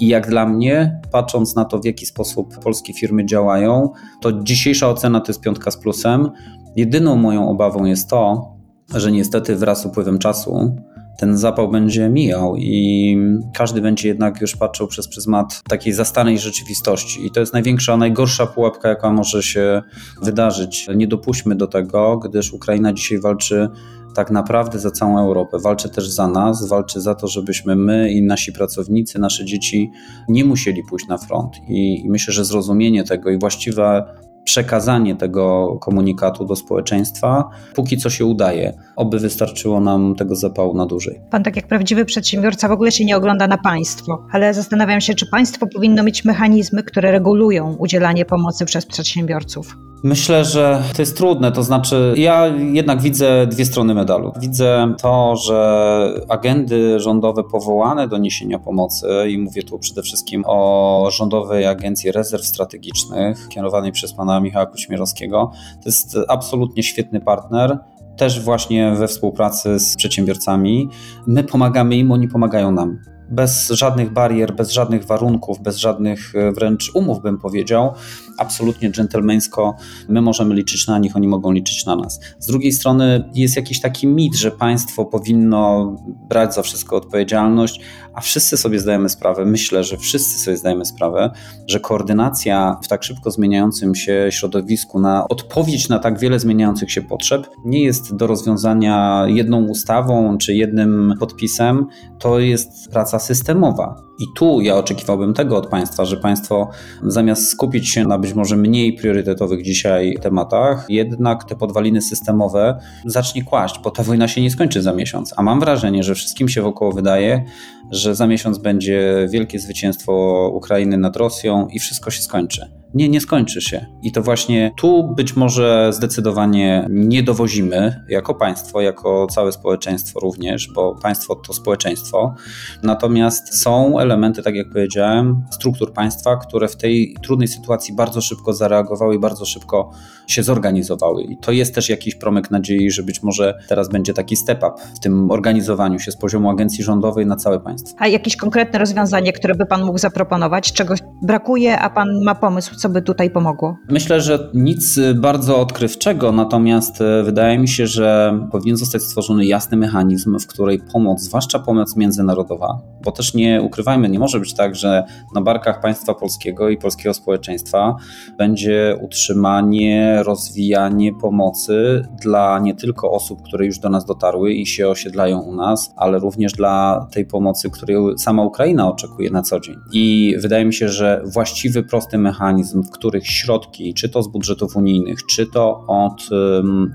I jak dla mnie, patrząc na to, w jaki sposób polskie firmy działają, to dzisiejsza ocena to jest piątka z plusem. Jedyną moją obawą jest to, że niestety wraz z upływem czasu ten zapał będzie mijał i każdy będzie jednak już patrzył przez pryzmat takiej zastanej rzeczywistości. I to jest największa, najgorsza pułapka, jaka może się wydarzyć. Nie dopuśćmy do tego, gdyż Ukraina dzisiaj walczy tak naprawdę za całą Europę. Walczy też za nas, walczy za to, żebyśmy my i nasi pracownicy, nasze dzieci nie musieli pójść na front. I myślę, że zrozumienie tego i właściwe przekazanie tego komunikatu do społeczeństwa, póki co się udaje. Oby wystarczyło nam tego zapału na dłużej. Pan, tak jak prawdziwy przedsiębiorca, w ogóle się nie ogląda na państwo, ale zastanawiam się, czy państwo powinno mieć mechanizmy, które regulują udzielanie pomocy przez przedsiębiorców. Myślę, że to jest trudne. To znaczy, ja jednak widzę dwie strony medalu. Widzę to, że agendy rządowe powołane do niesienia pomocy, i mówię tu przede wszystkim o Rządowej Agencji Rezerw Strategicznych, kierowanej przez pana Michała Kuśmierowskiego, to jest absolutnie świetny partner też właśnie we współpracy z przedsiębiorcami. My pomagamy im, oni pomagają nam. bez żadnych barier, bez żadnych warunków, bez żadnych e, wręcz umów, bym powiedział, absolutnie dżentelmeńsko. My możemy liczyć na nich, oni mogą liczyć na nas. Z drugiej strony jest jakiś taki mit, że państwo powinno brać za wszystko odpowiedzialność, a wszyscy sobie zdajemy sprawę, myślę, że wszyscy sobie zdajemy sprawę, że koordynacja w tak szybko zmieniającym się środowisku na odpowiedź na tak wiele zmieniających się potrzeb nie jest do rozwiązania jedną ustawą czy jednym podpisem, to jest praca systemowa. I tu ja oczekiwałbym tego od państwa, że państwo zamiast skupić się na być może mniej priorytetowych dzisiaj tematach, jednak te podwaliny systemowe zacznie kłaść, bo ta wojna się nie skończy za miesiąc. A mam wrażenie, że wszystkim się wokoło wydaje, że za miesiąc będzie wielkie zwycięstwo Ukrainy nad Rosją i wszystko się skończy. Nie, nie skończy się. I to właśnie tu być może zdecydowanie nie dowozimy jako państwo, jako całe społeczeństwo również, bo państwo to społeczeństwo. Natomiast są elementy, tak jak powiedziałem, struktur państwa, które w tej trudnej sytuacji bardzo szybko zareagowały i bardzo szybko się zorganizowały. I to jest też jakiś promyk nadziei, że być może teraz będzie taki step up w tym organizowaniu się z poziomu agencji rządowej na całe państwo. A jakieś konkretne rozwiązanie, które by Pan mógł zaproponować? Czego brakuje, a Pan ma pomysł, co by tutaj pomogło? Myślę, że nic bardzo odkrywczego, natomiast e, wydaje mi się, że powinien zostać stworzony jasny mechanizm, w której pomoc, zwłaszcza pomoc międzynarodowa, bo też nie ukrywajmy, nie może być tak, że na barkach państwa polskiego i polskiego społeczeństwa będzie utrzymanie, rozwijanie pomocy dla nie tylko osób, które już do nas dotarły i się osiedlają u nas, ale również dla tej pomocy, której sama Ukraina oczekuje na co dzień. I wydaje mi się, że właściwy, prosty mechanizm, w których środki, czy to z budżetów unijnych, czy to od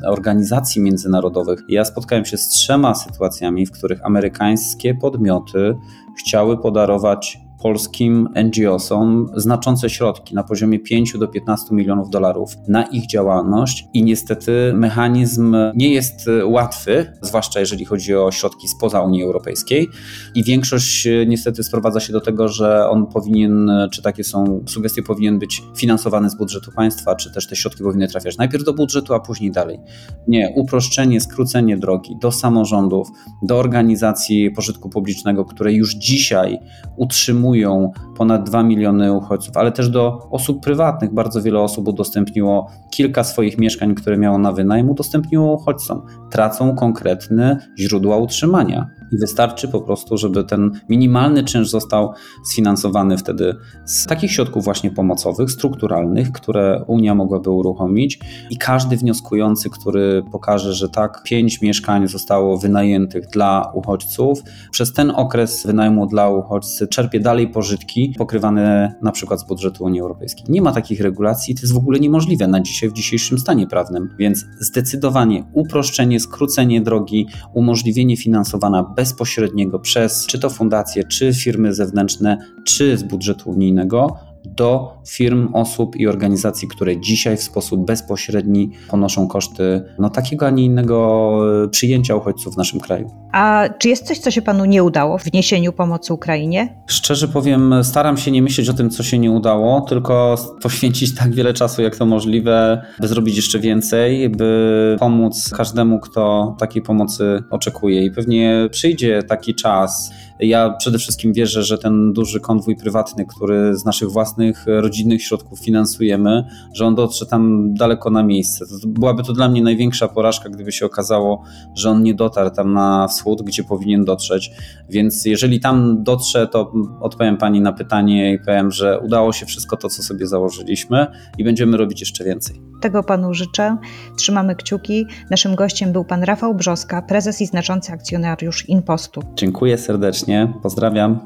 organizacji międzynarodowych, ja spotkałem się z trzema sytuacjami, w których amerykańskie podmioty chciały podarować polskim NGO-som znaczące środki na poziomie 5 do 15 milionów dolarów na ich działalność i niestety mechanizm nie jest łatwy, zwłaszcza jeżeli chodzi o środki spoza Unii Europejskiej i większość niestety sprowadza się do tego, że on powinien, czy takie są sugestie, powinien być finansowany z budżetu państwa, czy też te środki powinny trafiać najpierw do budżetu, a później dalej. Nie, uproszczenie, skrócenie drogi do samorządów, do organizacji pożytku publicznego, które już dzisiaj utrzymują przyjmują ponad 2 miliony uchodźców, ale też do osób prywatnych. Bardzo wiele osób udostępniło kilka swoich mieszkań, które miało na wynajem, udostępniło uchodźcom. Tracą konkretne źródła utrzymania. I wystarczy po prostu, żeby ten minimalny czynsz został sfinansowany wtedy z takich środków właśnie pomocowych, strukturalnych, które Unia mogłaby uruchomić i każdy wnioskujący, który pokaże, że tak, pięć mieszkań zostało wynajętych dla uchodźców, przez ten okres wynajmu dla uchodźcy czerpie dalej pożytki pokrywane na przykład z budżetu Unii Europejskiej. Nie ma takich regulacji to jest w ogóle niemożliwe na dzisiaj w dzisiejszym stanie prawnym, więc zdecydowanie uproszczenie, skrócenie drogi, umożliwienie finansowania bez bezpośredniego przez czy to fundacje, czy firmy zewnętrzne, czy z budżetu unijnego do firm, osób i organizacji, które dzisiaj w sposób bezpośredni ponoszą koszty no, takiego, a nie innego e, przyjęcia uchodźców w naszym kraju. A czy jest coś, co się panu nie udało w wniesieniu pomocy Ukrainie? Szczerze powiem, staram się nie myśleć o tym, co się nie udało, tylko poświęcić tak wiele czasu, jak to możliwe, by zrobić jeszcze więcej, by pomóc każdemu, kto takiej pomocy oczekuje. I pewnie przyjdzie taki czas, ja przede wszystkim wierzę, że ten duży konwój prywatny, który z naszych własnych rodzinnych środków finansujemy, że on dotrze tam daleko na miejsce. Byłaby to dla mnie największa porażka, gdyby się okazało, że on nie dotarł tam na wschód, gdzie powinien dotrzeć. Więc jeżeli tam dotrze, to odpowiem Pani na pytanie i powiem, że udało się wszystko to, co sobie założyliśmy i będziemy robić jeszcze więcej. Tego Panu życzę. Trzymamy kciuki. Naszym gościem był Pan Rafał Brzoska, prezes i znaczący akcjonariusz Inpostu. Dziękuję serdecznie. Pozdrawiam.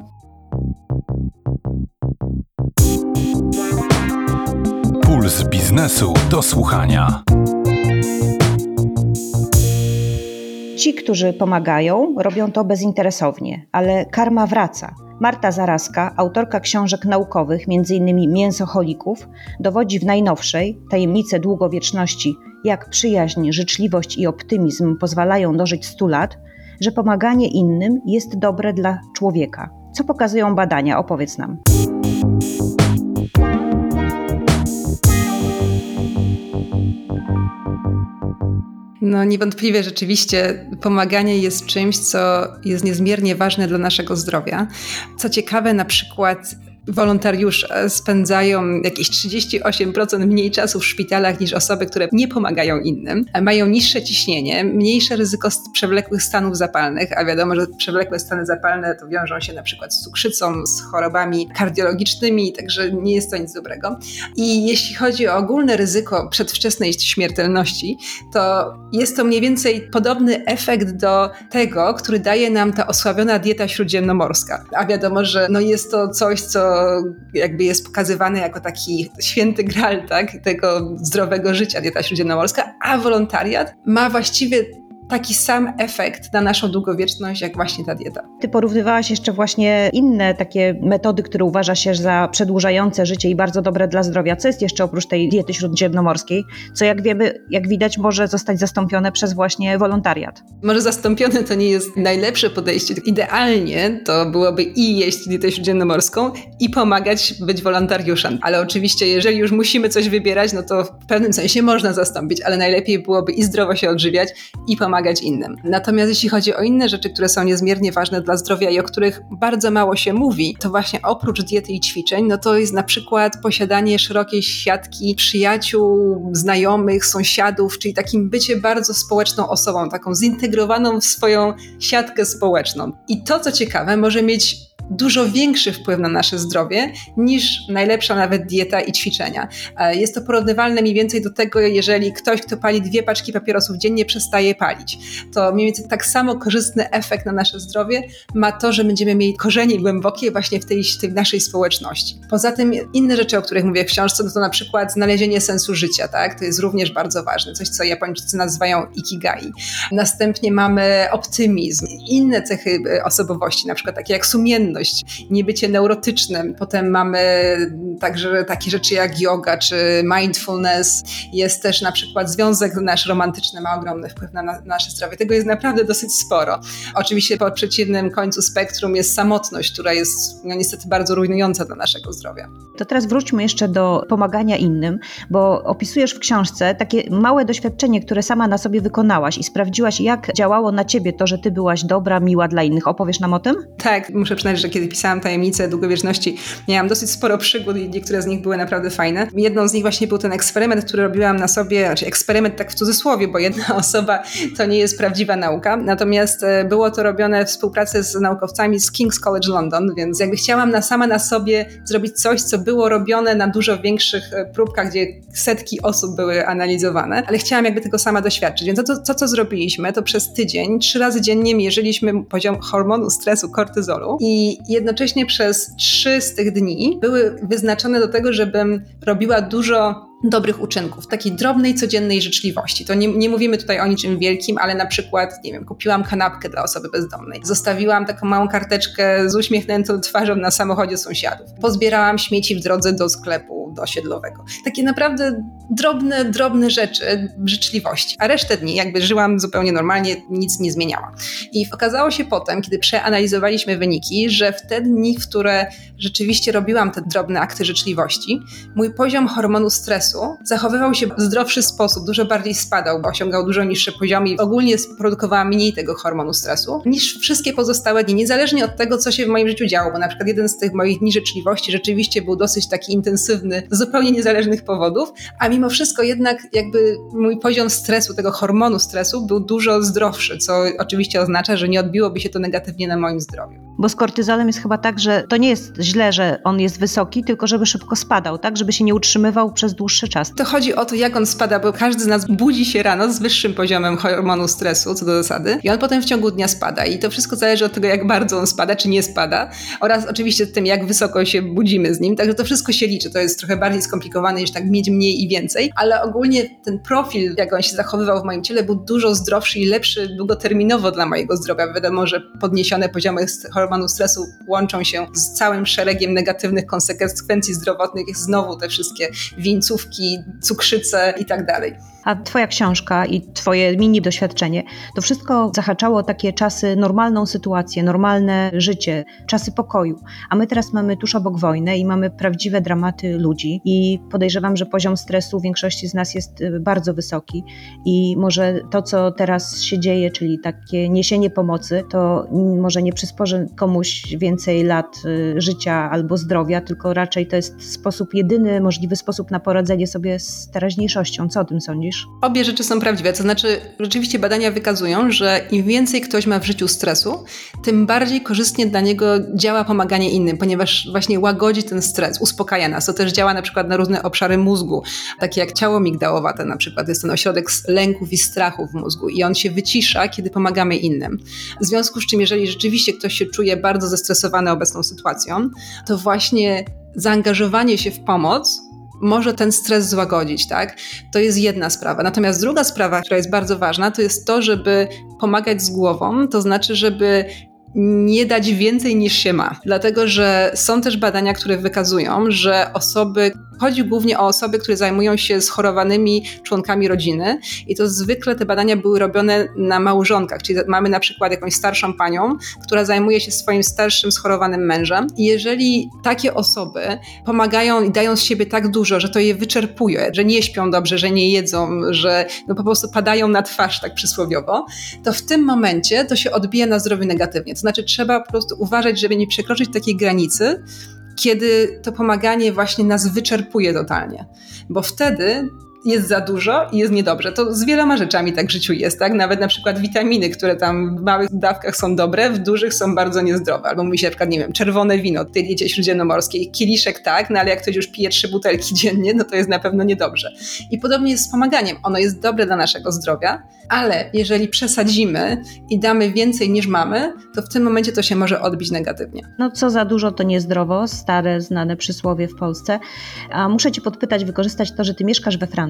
Puls biznesu do słuchania. Ci, którzy pomagają, robią to bezinteresownie, ale karma wraca. Marta Zaraska, autorka książek naukowych, m.in. Mięsocholików, dowodzi w najnowszej Tajemnice Długowieczności, jak przyjaźń, życzliwość i optymizm pozwalają dożyć 100 lat, że pomaganie innym jest dobre dla człowieka. Co pokazują badania? Opowiedz nam. No niewątpliwie rzeczywiście pomaganie jest czymś, co jest niezmiernie ważne dla naszego zdrowia. Co ciekawe, na przykład wolontariusze spędzają jakieś 38% mniej czasu w szpitalach niż osoby, które nie pomagają innym, mają niższe ciśnienie, mniejsze ryzyko przewlekłych stanów zapalnych, a wiadomo, że przewlekłe stany zapalne to wiążą się na przykład z cukrzycą, z chorobami kardiologicznymi, także nie jest to nic dobrego. I jeśli chodzi o ogólne ryzyko przedwczesnej śmiertelności, to jest to mniej więcej podobny efekt do tego, który daje nam ta osławiona dieta śródziemnomorska. A wiadomo, że no jest to coś, co jakby jest pokazywane jako taki święty gral tak, tego zdrowego życia, dieta śródziemnomorska, a wolontariat ma właściwie taki sam efekt na naszą długowieczność, jak właśnie ta dieta. Ty porównywałaś jeszcze właśnie inne takie metody, które uważa się za przedłużające życie i bardzo dobre dla zdrowia. Co jest jeszcze oprócz tej diety śródziemnomorskiej, co jak wiemy, jak widać może zostać zastąpione przez właśnie wolontariat? Może zastąpione to nie jest najlepsze podejście. Idealnie to byłoby i jeść dietę śródziemnomorską i pomagać być wolontariuszem. Ale oczywiście, jeżeli już musimy coś wybierać, no to w pewnym sensie można zastąpić, ale najlepiej byłoby i zdrowo się odżywiać i pomagać pomagać innym. Natomiast jeśli chodzi o inne rzeczy, które są niezmiernie ważne dla zdrowia i o których bardzo mało się mówi, to właśnie oprócz diety i ćwiczeń, no to jest na przykład posiadanie szerokiej siatki przyjaciół, znajomych, sąsiadów, czyli takim bycie bardzo społeczną osobą, taką zintegrowaną w swoją siatkę społeczną. I to, co ciekawe, może mieć dużo większy wpływ na nasze zdrowie niż najlepsza nawet dieta i ćwiczenia. E, jest to porównywalne mniej więcej do tego, jeżeli ktoś, kto pali dwie paczki papierosów dziennie, przestaje palić. To mniej więcej tak samo korzystny efekt na nasze zdrowie ma to, że będziemy mieli korzenie głębokie właśnie w tej, tej naszej społeczności. Poza tym inne rzeczy, o których mówię w książce, no to na przykład znalezienie sensu życia, tak? To jest również bardzo ważne, coś, co Japończycy nazywają ikigai. Następnie mamy optymizm, inne cechy e, osobowości, na przykład takie jak sumienność, niebycie neurotycznym. Potem mamy także takie rzeczy jak yoga czy mindfulness. Jest też na przykład związek nasz romantyczny ma ogromny wpływ na, na nasze zdrowie. Tego jest naprawdę dosyć sporo. Oczywiście po przeciwnym końcu spektrum jest samotność, która jest no, niestety bardzo rujnująca dla naszego zdrowia. To teraz wróćmy jeszcze do pomagania innym, bo opisujesz w książce takie małe doświadczenie, które sama na sobie wykonałaś i sprawdziłaś, jak działało na ciebie to, że ty byłaś dobra, miła dla innych. Opowiesz nam o tym? Tak, muszę przyznać, że kiedy pisałam tajemnicę długowieczności, miałam dosyć sporo przygód i niektóre z nich były naprawdę fajne. Jedną z nich właśnie był ten eksperyment, który robiłam na sobie, znaczy eksperyment tak w cudzysłowie, bo jedna osoba to nie jest prawdziwa nauka. Natomiast e, było to robione w współpracy z naukowcami z King's College London, więc jakby chciałam na sama na sobie zrobić coś, co było robione na dużo większych e, próbkach, gdzie setki osób były analizowane, ale chciałam jakby tego sama doświadczyć. Więc to, to, co zrobiliśmy, to przez tydzień, trzy razy dziennie mierzyliśmy poziom hormonu stresu kortyzolu i jednocześnie przez trzy z tych dni były wyznaczone do tego, żebym robiła dużo dobrych uczynków, takiej drobnej, codziennej życzliwości. To nie, nie, mówimy tutaj o niczym wielkim, ale na przykład, nie wiem, kupiłam kanapkę dla osoby bezdomnej, zostawiłam taką małą karteczkę z uśmiechniętą twarzą na samochodzie sąsiadów, pozbierałam śmieci w drodze do sklepu osiedlowego. Takie naprawdę drobne, drobne rzeczy życzliwości. A resztę dni jakby żyłam zupełnie normalnie, nic nie zmieniała. I okazało się potem, kiedy przeanalizowaliśmy wyniki, że w te dni, w które rzeczywiście robiłam te drobne akty życzliwości, mój poziom hormonu stresu zachowywał się w zdrowszy sposób, dużo bardziej spadał, bo osiągał dużo niższe poziomy i ogólnie produkowała mniej tego hormonu stresu niż wszystkie pozostałe dni, niezależnie od tego, co się w moim życiu działo, bo na przykład jeden z tych moich dni życzliwości rzeczywiście był dosyć taki intensywny z zupełnie niezależnych powodów, a mimo wszystko jednak jakby mój poziom stresu, tego hormonu stresu był dużo zdrowszy, co oczywiście oznacza, że nie odbiłoby się to negatywnie na moim zdrowiu. Bo z kortyzolem jest chyba tak, że to nie jest źle, że on jest wysoki, tylko żeby szybko spadał, tak? Żeby się nie utrzymywał przez dłuższy czas. To chodzi o to, jak on spada, bo każdy z nas budzi się rano z wyższym poziomem hormonu stresu, co do zasady, i on potem w ciągu dnia spada. I to wszystko zależy od tego, jak bardzo on spada, czy nie spada, oraz oczywiście tym, jak wysoko się budzimy z nim. Także to wszystko się liczy. To jest trochę bardziej skomplikowane niż tak mieć mniej i więcej, ale ogólnie ten profil, jak on się zachowywał w moim ciele, był dużo zdrowszy i lepszy długoterminowo dla mojego zdrowia. Wiadomo, że podniesione poziomy hormonu stresu łączą się z całym szeregiem negatywnych konsekwencji zdrowotnych, znowu te wszystkie wieńcówki, cukrzycę i tak dalej. A Twoja książka i Twoje mini doświadczenie, to wszystko zahaczało takie czasy, normalną sytuację, normalne życie, czasy pokoju. A my teraz mamy tuż obok wojnę i mamy prawdziwe dramaty ludzi i podejrzewam, że poziom stresu większości z nas jest y, bardzo wysoki i może to, co teraz się dzieje, czyli takie niesienie pomocy, to może nie przysporzy komuś więcej lat y, życia albo zdrowia, tylko raczej to jest sposób, jedyny możliwy sposób na poradzenie sobie z teraźniejszością. Co o tym sądzisz? Obie rzeczy są prawdziwe. To znaczy, rzeczywiście badania wykazują, że im więcej ktoś ma w życiu stresu, tym bardziej korzystnie dla niego działa pomaganie innym, ponieważ właśnie łagodzi ten stres, uspokaja nas. To też działa na przykład na różne obszary mózgu, takie jak ciało migdałowate na przykład. Jest ten ośrodek lęków i strachu w mózgu i on się wycisza, kiedy pomagamy innym. W związku z czym, jeżeli rzeczywiście ktoś się czuje bardzo zestresowany obecną sytuacją, to właśnie zaangażowanie się w pomoc może ten stres złagodzić, tak? To jest jedna sprawa. Natomiast druga sprawa, która jest bardzo ważna, to jest to, żeby pomagać z głową, to znaczy, żeby nie dać więcej niż się ma. Dlatego, że są też badania, które wykazują, że osoby, chodzi głównie o osoby, które zajmują się schorowanymi członkami rodziny i to zwykle te badania były robione na małżonkach, czyli mamy na przykład jakąś starszą panią, która zajmuje się swoim starszym schorowanym mężem i jeżeli takie osoby pomagają i dają z siebie tak dużo, że to je wyczerpuje, że nie śpią dobrze, że nie jedzą, że no po prostu padają na twarz tak przysłowiowo, to w tym momencie to się odbija na zdrowiu negatywnie. To znaczy trzeba po prostu uważać, żeby nie przekroczyć takiej granicy, kiedy to pomaganie właśnie nas wyczerpuje totalnie. Bo wtedy jest za dużo i jest niedobrze. To z wieloma rzeczami tak w życiu jest, tak? Nawet na przykład witaminy, które tam w małych dawkach są dobre, w dużych są bardzo niezdrowe. Albo mówi się na przykład, nie wiem, czerwone wino tej diecie śródziemnomorskiej, kieliszek tak, no ale jak ktoś już pije trzy butelki dziennie, no to jest na pewno niedobrze. I podobnie jest z pomaganiem. Ono jest dobre dla naszego zdrowia, ale jeżeli przesadzimy i damy więcej niż mamy, to w tym momencie to się może odbić negatywnie. No co za dużo to niezdrowo, stare, znane przysłowie w Polsce. A muszę Cię podpytać, wykorzystać to, że Ty mieszkasz we Francji.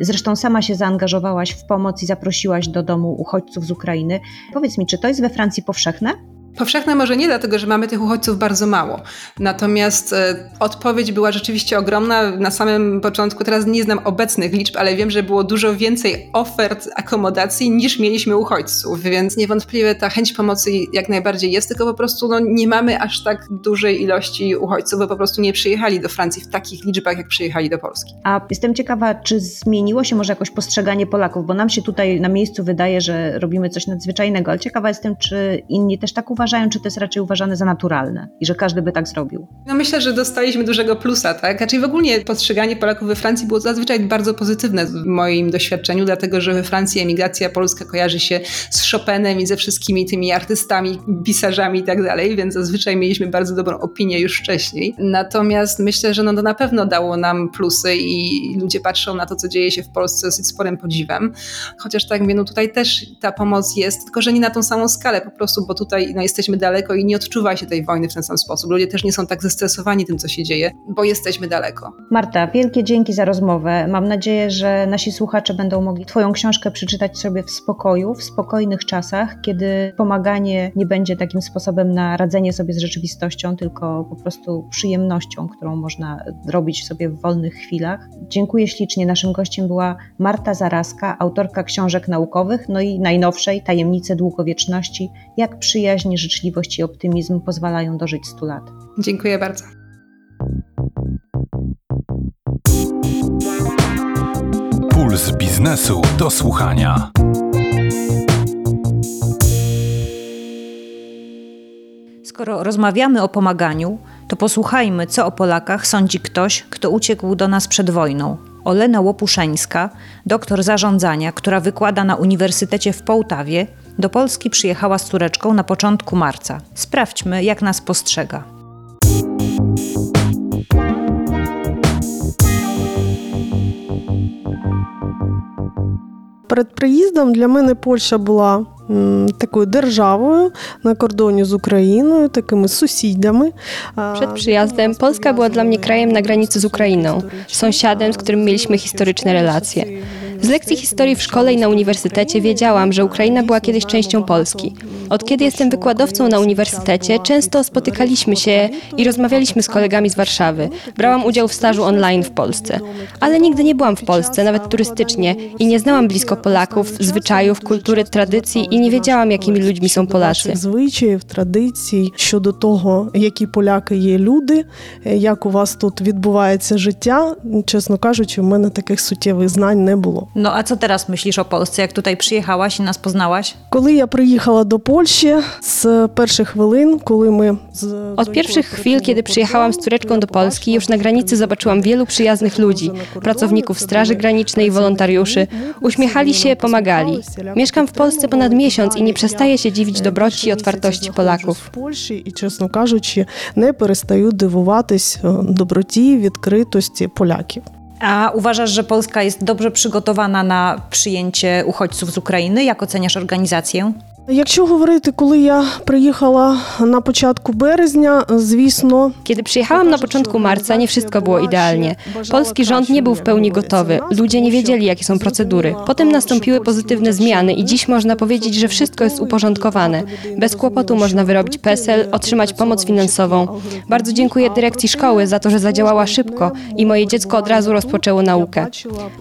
Zresztą sama się zaangażowałaś w pomoc i zaprosiłaś do domu uchodźców z Ukrainy. Powiedz mi, czy to jest we Francji powszechne? Powszechne może nie, dlatego że mamy tych uchodźców bardzo mało. Natomiast e, odpowiedź była rzeczywiście ogromna. Na samym początku, teraz nie znam obecnych liczb, ale wiem, że było dużo więcej ofert akomodacji niż mieliśmy uchodźców, więc niewątpliwie ta chęć pomocy jak najbardziej jest, tylko po prostu no, nie mamy aż tak dużej ilości uchodźców, bo po prostu nie przyjechali do Francji w takich liczbach, jak przyjechali do Polski. A jestem ciekawa, czy zmieniło się może jakoś postrzeganie Polaków, bo nam się tutaj na miejscu wydaje, że robimy coś nadzwyczajnego, ale ciekawa jestem, czy inni też tak uważają uważają, czy to jest raczej uważane za naturalne i że każdy by tak zrobił? No myślę, że dostaliśmy dużego plusa, tak? Znaczy w ogóle postrzeganie Polaków we Francji było zazwyczaj bardzo pozytywne w moim doświadczeniu, dlatego że we Francji emigracja polska kojarzy się z Chopinem i ze wszystkimi tymi artystami, pisarzami i tak dalej, więc zazwyczaj mieliśmy bardzo dobrą opinię już wcześniej. Natomiast myślę, że no to na pewno dało nam plusy i ludzie patrzą na to, co dzieje się w Polsce dosyć sporym podziwem. Chociaż tak mówię, no tutaj też ta pomoc jest, tylko że nie na tą samą skalę po prostu, bo tutaj no, jesteśmy daleko i nie odczuwa się tej wojny w ten sam sposób. Ludzie też nie są tak zestresowani tym, co się dzieje, bo jesteśmy daleko. Marta, wielkie dzięki za rozmowę. Mam nadzieję, że nasi słuchacze będą mogli Twoją książkę przeczytać sobie w spokoju, w spokojnych czasach, kiedy pomaganie nie będzie takim sposobem na radzenie sobie z rzeczywistością, tylko po prostu przyjemnością, którą można robić sobie w wolnych chwilach. Dziękuję ślicznie. Naszym gościem była Marta Zaraska, autorka książek naukowych, no i najnowszej Tajemnice Długowieczności, jak przyjaźń, życzliwość i optymizm pozwalają dożyć 100 lat. Dziękuję bardzo. Puls biznesu do słuchania. Skoro rozmawiamy o pomaganiu, to posłuchajmy, co o Polakach sądzi ktoś, kto uciekł do nas przed wojną. Olena Łopuszeńska, doktor zarządzania, która wykłada na Uniwersytecie w Połtawie, do Polski przyjechała z córeczką na początku marca. Sprawdźmy, jak nas postrzega. Перед приїздом для мене Польща була такою державою na kordonie z Ukrainą, takimi sąsiadami. Przed przyjazdem Polska była dla mnie krajem na granicy z Ukrainą, sąsiadem, z którym mieliśmy historyczne relacje. Z lekcji historii w szkole i na uniwersytecie wiedziałam, że Ukraina była kiedyś częścią Polski. Od kiedy jestem wykładowcą na uniwersytecie, często spotykaliśmy się i rozmawialiśmy z kolegami z Warszawy. Brałam udział w stażu online w Polsce. Ale nigdy nie byłam w Polsce, nawet turystycznie, i nie znałam blisko Polaków, zwyczajów, kultury, tradycji i nie wiedziałam, jakimi ludźmi są Polacy. Звичаїв, традицій щодо того, які поляки є люди, е, як у вас тут відбувається життя. Чесно кажучи, в мене таких суттєвих знань не було. No a co teraz myślisz o Polsce, jak tutaj przyjechałaś i nas poznałaś? Коли я приїхала до Польщі з перших хвилин, коли ми з Od pierwszych chwil, kiedy przyjechałam z córeczką do Polski, już na granicy zobaczyłam wielu przyjaznych ludzi, pracowników Straży Granicznej i wolontariuszy. Uśmiechali się, pomagali. Mieszkam w Polsce ponad miesiąc i nie przestaję się dziwić dobroci i otwartości Polaków. в Польщі і, чесно кажучи, не перестаю дивуватись е, доброті, відкритості поляків. A uważasz, że Polska jest dobrze przygotowana na przyjęcie uchodźców z Ukrainy? Jak oceniasz organizację? Якщо говорити, коли я приїхала на початку березня, звісно, Kiedy przyjechałam na początku marca, nie wszystko było idealnie. Polski rząd nie był w pełni gotowy, ludzie nie wiedzieli, jakie są procedury. Potem nastąpiły pozytywne zmiany i dziś można powiedzieć, że wszystko jest uporządkowane. Bez kłopotu można wyrobić PESEL, otrzymać pomoc finansową. Bardzo dziękuję dyrekcji szkoły za to, że zadziałała szybko i moje dziecko od razu rozpoczęło naukę.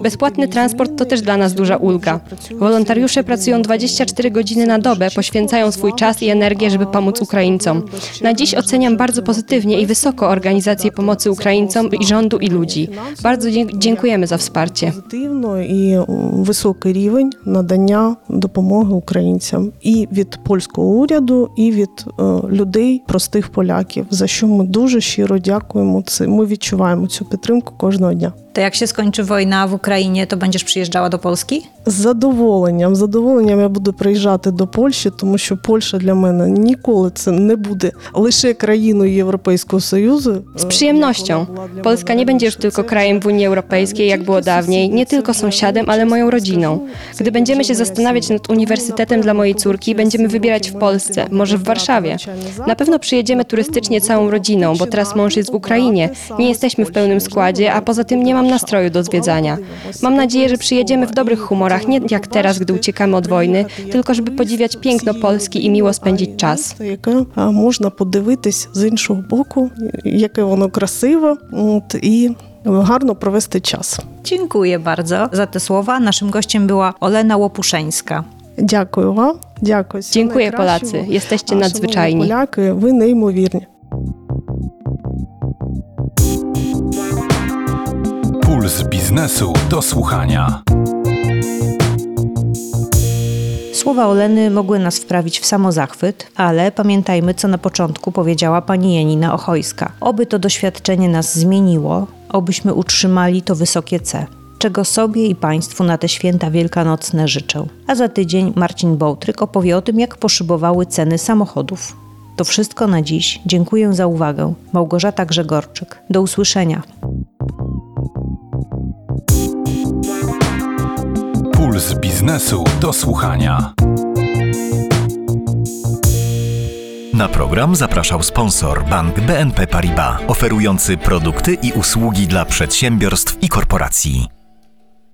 Bezpłatny transport to też dla nas duża ulga. Wolontariusze pracują 24 godziny na dobę, poświęcają swój czas i energię, żeby pomóc Ukraińcom. Na dziś oceniam bardzo pozytywnie i wysoko organizację pomocy Ukraińcom i rządu i ludzi. Bardzo dzie- dziękujemy za wsparcie. позитивно і м, високий рівень надання допомоги українцям і від польського уряду, і від е, людей, простих поляків, за що ми дуже щиро дякуємо. Це ми відчуваємо цю підтримку кожного дня. To jak się skończy wojna w Ukrainie, to będziesz przyjeżdżała do Polski? З задоволенням, з задоволенням я буду приїжджати до Польщі, тому що Польща для мене ніколи це не буде лише країною Європейського Союзу. Z przyjemnością. Polska nie będzie już tylko krajem w Unii Europejskiej, jak było dawniej, nie tylko sąsiadem, ale moją rodziną. Gdy będziemy się zastanawiać nad uniwersytetem dla mojej córki, będziemy wybierać w Polsce, może w Warszawie. Na pewno przyjedziemy turystycznie całą rodziną, bo teraz mąż jest w Ukrainie. Nie jesteśmy w pełnym składzie, a poza tym nie mam nastroju do zwiedzania. Mam nadzieję, że przyjedziemy w dobrych humorach, nie jak teraz, gdy uciekamy od wojny, tylko żeby podziwiać piękno Polski i miło spędzić czas. Місто, яке а, можна подивитись з іншого боку, яке воно красиве, от, і гарно провести час. Dziękuję bardzo za te słowa. Naszym gościem była Olena Łopuszeńska. Дякую вам. Дякую. Всього Dziękuję найкращого. Polacy, jesteście А, nadzwyczajni. Шановні поляки, ви неймовірні. Puls biznesu do słuchania. Słowa Oleny mogły nas wprawić w samozachwyt, ale pamiętajmy, co na początku powiedziała pani Janina Ochojska. Oby to doświadczenie nas zmieniło, obyśmy utrzymali to wysokie C. Czego sobie i Państwu na te święta wielkanocne życzę. A za tydzień Marcin Bołtryk opowie o tym, jak poszybowały ceny samochodów. To wszystko na dziś. Dziękuję za uwagę. Małgorzata Grzegorczyk. Do usłyszenia. Puls biznesu do słuchania. Na program zapraszał sponsor bank BNP Paribas, oferujący produkty i usługi dla przedsiębiorstw i korporacji.